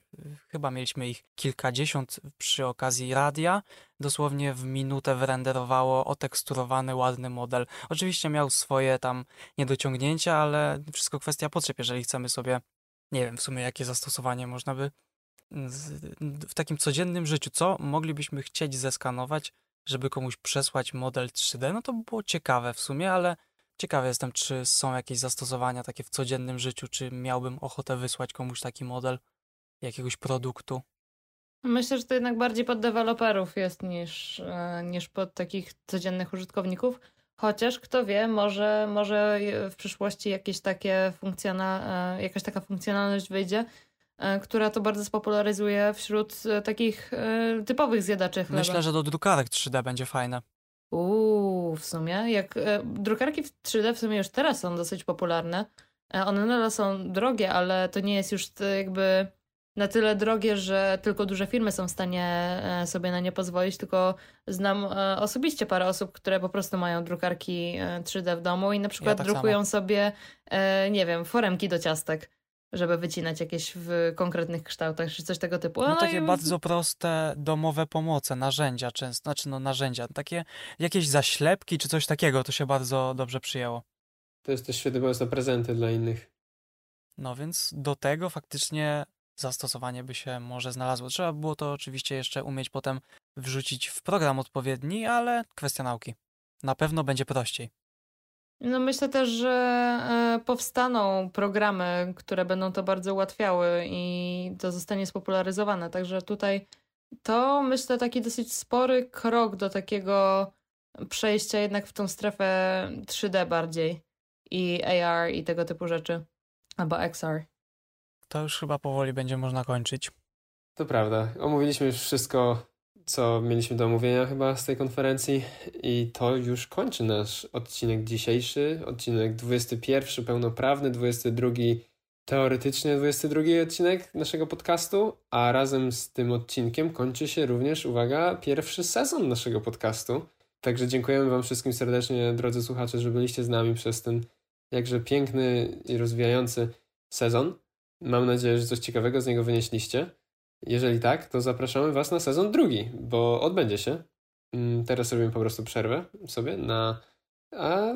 chyba mieliśmy ich kilkadziesiąt przy okazji radia, dosłownie w minutę wyrenderowało oteksturowany, ładny model. Oczywiście miał swoje tam niedociągnięcia, ale wszystko kwestia potrzeb, jeżeli chcemy sobie, nie wiem w sumie jakie zastosowanie można by w takim codziennym życiu, co moglibyśmy chcieć zeskanować, żeby komuś przesłać model 3D, no to by było ciekawe w sumie, ale ciekawy jestem, czy są jakieś zastosowania takie w codziennym życiu, czy miałbym ochotę wysłać komuś taki model jakiegoś produktu. Myślę, że to jednak bardziej pod deweloperów jest niż, e, niż pod takich codziennych użytkowników. Chociaż kto wie, może, może w przyszłości jakieś takie funkcjonal, e, jakaś taka funkcjonalność wyjdzie, E, która to bardzo spopularyzuje wśród takich typowych zjadaczy chleba. Myślę, że do drukarek 3D będzie fajne. Uuu, w sumie. Jak drukarki w 3D w sumie już teraz są dosyć popularne. One nadal są drogie, ale to nie jest już jakby na tyle drogie, że tylko duże firmy są w stanie sobie na nie pozwolić, tylko znam osobiście parę osób, które po prostu mają drukarki 3D w domu i na przykład ja tak drukują samo. sobie, nie wiem, foremki do ciastek żeby wycinać jakieś w konkretnych kształtach, czy coś tego typu. No, no takie i... bardzo proste domowe pomoce, narzędzia często, znaczy no narzędzia, takie jakieś zaślepki czy coś takiego, to się bardzo dobrze przyjęło. To jest też świetny pomysł na prezenty dla innych. No więc do tego faktycznie zastosowanie by się może znalazło. Trzeba było to oczywiście jeszcze umieć potem wrzucić w program odpowiedni, ale kwestia nauki. Na pewno będzie prościej. No myślę też, że e, powstaną programy, które będą to bardzo ułatwiały i to zostanie spopularyzowane. Także tutaj to myślę taki dosyć spory krok do takiego przejścia jednak w tą strefę 3D bardziej i AR i tego typu rzeczy. Albo XR. To już chyba powoli będzie można kończyć. To prawda. Omówiliśmy już wszystko co mieliśmy do omówienia chyba z tej konferencji i to już kończy nasz odcinek dzisiejszy, odcinek 21 pełnoprawny, 22 teoretycznie 22 odcinek naszego podcastu, a razem z tym odcinkiem kończy się również, uwaga, pierwszy sezon naszego podcastu. Także dziękujemy Wam wszystkim serdecznie, drodzy słuchacze, że byliście z nami przez ten jakże piękny i rozwijający sezon. Mam nadzieję, że coś ciekawego z niego wynieśliście. Jeżeli tak, to zapraszamy Was na sezon drugi, bo odbędzie się. Mm, teraz robimy po prostu przerwę sobie na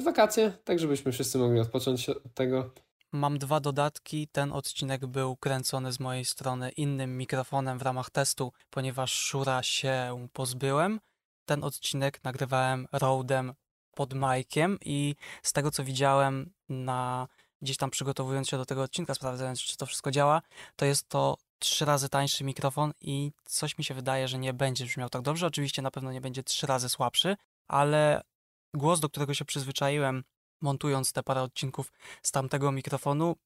wakacje, tak żebyśmy wszyscy mogli odpocząć od tego. Mam dwa dodatki. Ten odcinek był kręcony z mojej strony innym mikrofonem w ramach testu, ponieważ szura się pozbyłem. Ten odcinek nagrywałem Rodem pod Mike'iem i z tego co widziałem na gdzieś tam przygotowując się do tego odcinka, sprawdzając czy to wszystko działa, to jest to trzy razy tańszy mikrofon i coś mi się wydaje, że nie będzie brzmiał tak dobrze. Oczywiście na pewno nie będzie trzy razy słabszy, ale głos, do którego się przyzwyczaiłem, montując te parę odcinków z tamtego mikrofonu,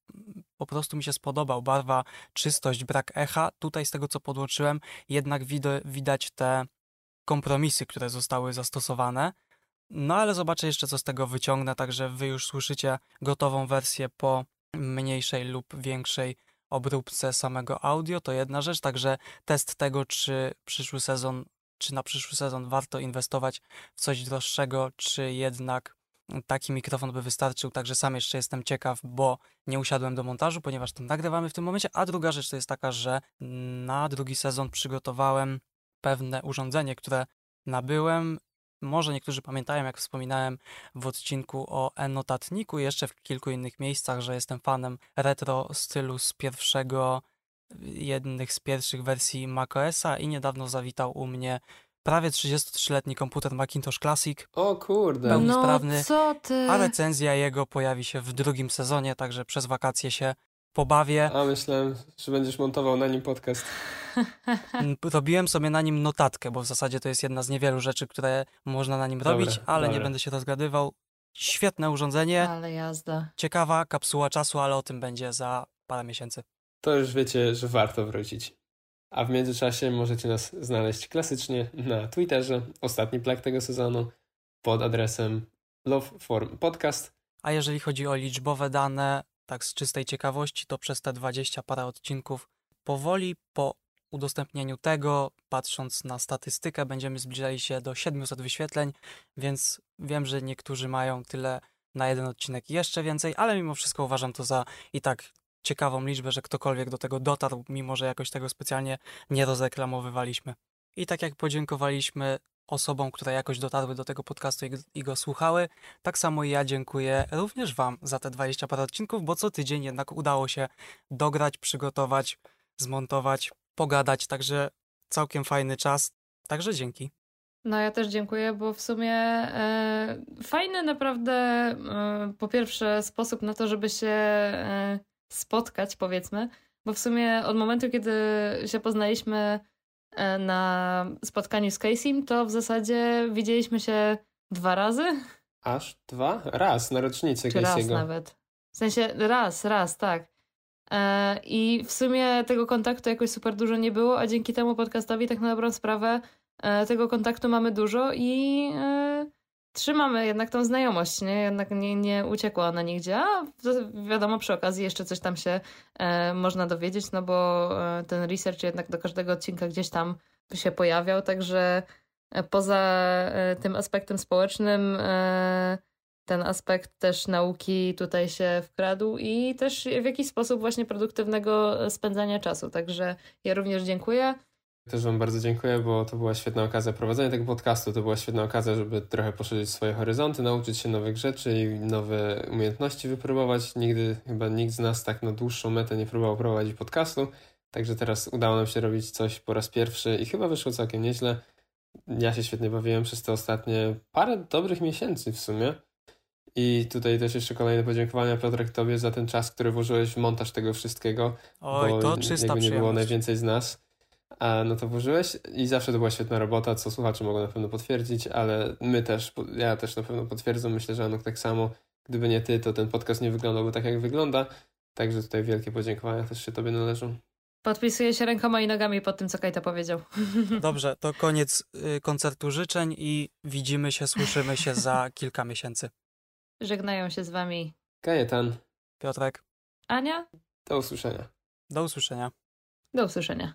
po prostu mi się spodobał. Barwa, czystość, brak echa. Tutaj z tego, co podłączyłem, jednak wid- widać te kompromisy, które zostały zastosowane. No ale zobaczę jeszcze, co z tego wyciągnę, także wy już słyszycie gotową wersję po mniejszej lub większej obróbce samego audio, to jedna rzecz, także test tego, czy przyszły sezon, czy na przyszły sezon warto inwestować w coś droższego, czy jednak taki mikrofon by wystarczył, także sam jeszcze jestem ciekaw, bo nie usiadłem do montażu, ponieważ to nagrywamy w tym momencie, a druga rzecz to jest taka, że na drugi sezon przygotowałem pewne urządzenie, które nabyłem może niektórzy pamiętają, jak wspominałem w odcinku o e-notatniku i jeszcze w kilku innych miejscach, że jestem fanem retro stylu z pierwszego, jednych z pierwszych wersji macOSa i niedawno zawitał u mnie prawie 33-letni komputer Macintosh Classic. O kurde. Pełny no, co ty? A recenzja jego pojawi się w drugim sezonie, także przez wakacje się pobawię. A myślałem, że będziesz montował na nim podcast. Robiłem sobie na nim notatkę, bo w zasadzie to jest jedna z niewielu rzeczy, które można na nim dobra, robić, ale dobra. nie będę się rozgadywał. Świetne urządzenie. Ale jazda. Ciekawa kapsuła czasu, ale o tym będzie za parę miesięcy. To już wiecie, że warto wrócić. A w międzyczasie możecie nas znaleźć klasycznie na Twitterze. Ostatni plak tego sezonu pod adresem Love Podcast. A jeżeli chodzi o liczbowe dane, tak z czystej ciekawości, to przez te 20 parę odcinków powoli po udostępnieniu tego, patrząc na statystykę, będziemy zbliżali się do 700 wyświetleń, więc wiem, że niektórzy mają tyle na jeden odcinek jeszcze więcej, ale mimo wszystko uważam to za i tak ciekawą liczbę, że ktokolwiek do tego dotarł, mimo że jakoś tego specjalnie nie rozreklamowywaliśmy. I tak jak podziękowaliśmy osobom, które jakoś dotarły do tego podcastu i, go słuchały. Tak samo ja dziękuję również Wam za te 20 parę odcinków, bo co tydzień jednak udało się dograć, przygotować, zmontować, pogadać, także całkiem fajny czas. Także dzięki. No ja też dziękuję, bo w sumie e, fajny naprawdę e, po pierwsze sposób na to, żeby się e, spotkać powiedzmy, bo w sumie od momentu, kiedy się poznaliśmy na spotkaniu z Casey'm, to w zasadzie widzieliśmy się dwa razy. Aż dwa? Raz na rocznicę Czy Casey'ego. raz nawet. W sensie raz, raz, tak. E, I w sumie tego kontaktu jakoś super dużo nie było, a dzięki temu podcastowi tak na dobrą sprawę e, tego kontaktu mamy dużo i trzymamy jednak tą znajomość, nie? Jednak nie, nie uciekła ona nigdzie, a wiadomo, przy okazji jeszcze coś tam się e, można dowiedzieć, no bo e, ten research jednak do każdego odcinka gdzieś tam się pojawiał, także e, poza e, tym aspektem społecznym e, ten aspekt też nauki tutaj się wkradł i też w jakiś sposób właśnie produktywnego spędzania czasu, także ja również dziękuję. Też Wam bardzo dziękuję, bo to była świetna okazja. Prowadzenie tego podcastu to była świetna okazja, żeby trochę poszerzyć swoje horyzonty, nauczyć się nowych rzeczy i nowe umiejętności wypróbować. Nigdy chyba nikt z nas tak na dłuższą metę nie próbował prowadzić podcastu, także teraz udało nam się robić coś po raz pierwszy i chyba wyszło całkiem nieźle. Ja się świetnie bawiłem przez te ostatnie parę dobrych miesięcy w sumie. I tutaj też jeszcze kolejne podziękowania Piotrek Tobie za ten czas, który włożyłeś w montaż tego wszystkiego. Oj, bo to czysta jakby nie było najwięcej z nas no to włożyłeś i zawsze to była świetna robota, co słuchacze mogą na pewno potwierdzić, ale my też, ja też na pewno potwierdzę, myślę, że Anuk tak samo. Gdyby nie ty, to ten podcast nie wyglądałby tak, jak wygląda. Także tutaj wielkie podziękowania też się tobie należą. Podpisuję się rękoma i nogami pod tym, co Kajta powiedział. Dobrze, to koniec y, koncertu życzeń i widzimy się, słyszymy się za kilka miesięcy. Żegnają się z wami Kajetan. Piotrek. Ania. Do usłyszenia. Do usłyszenia. Do usłyszenia.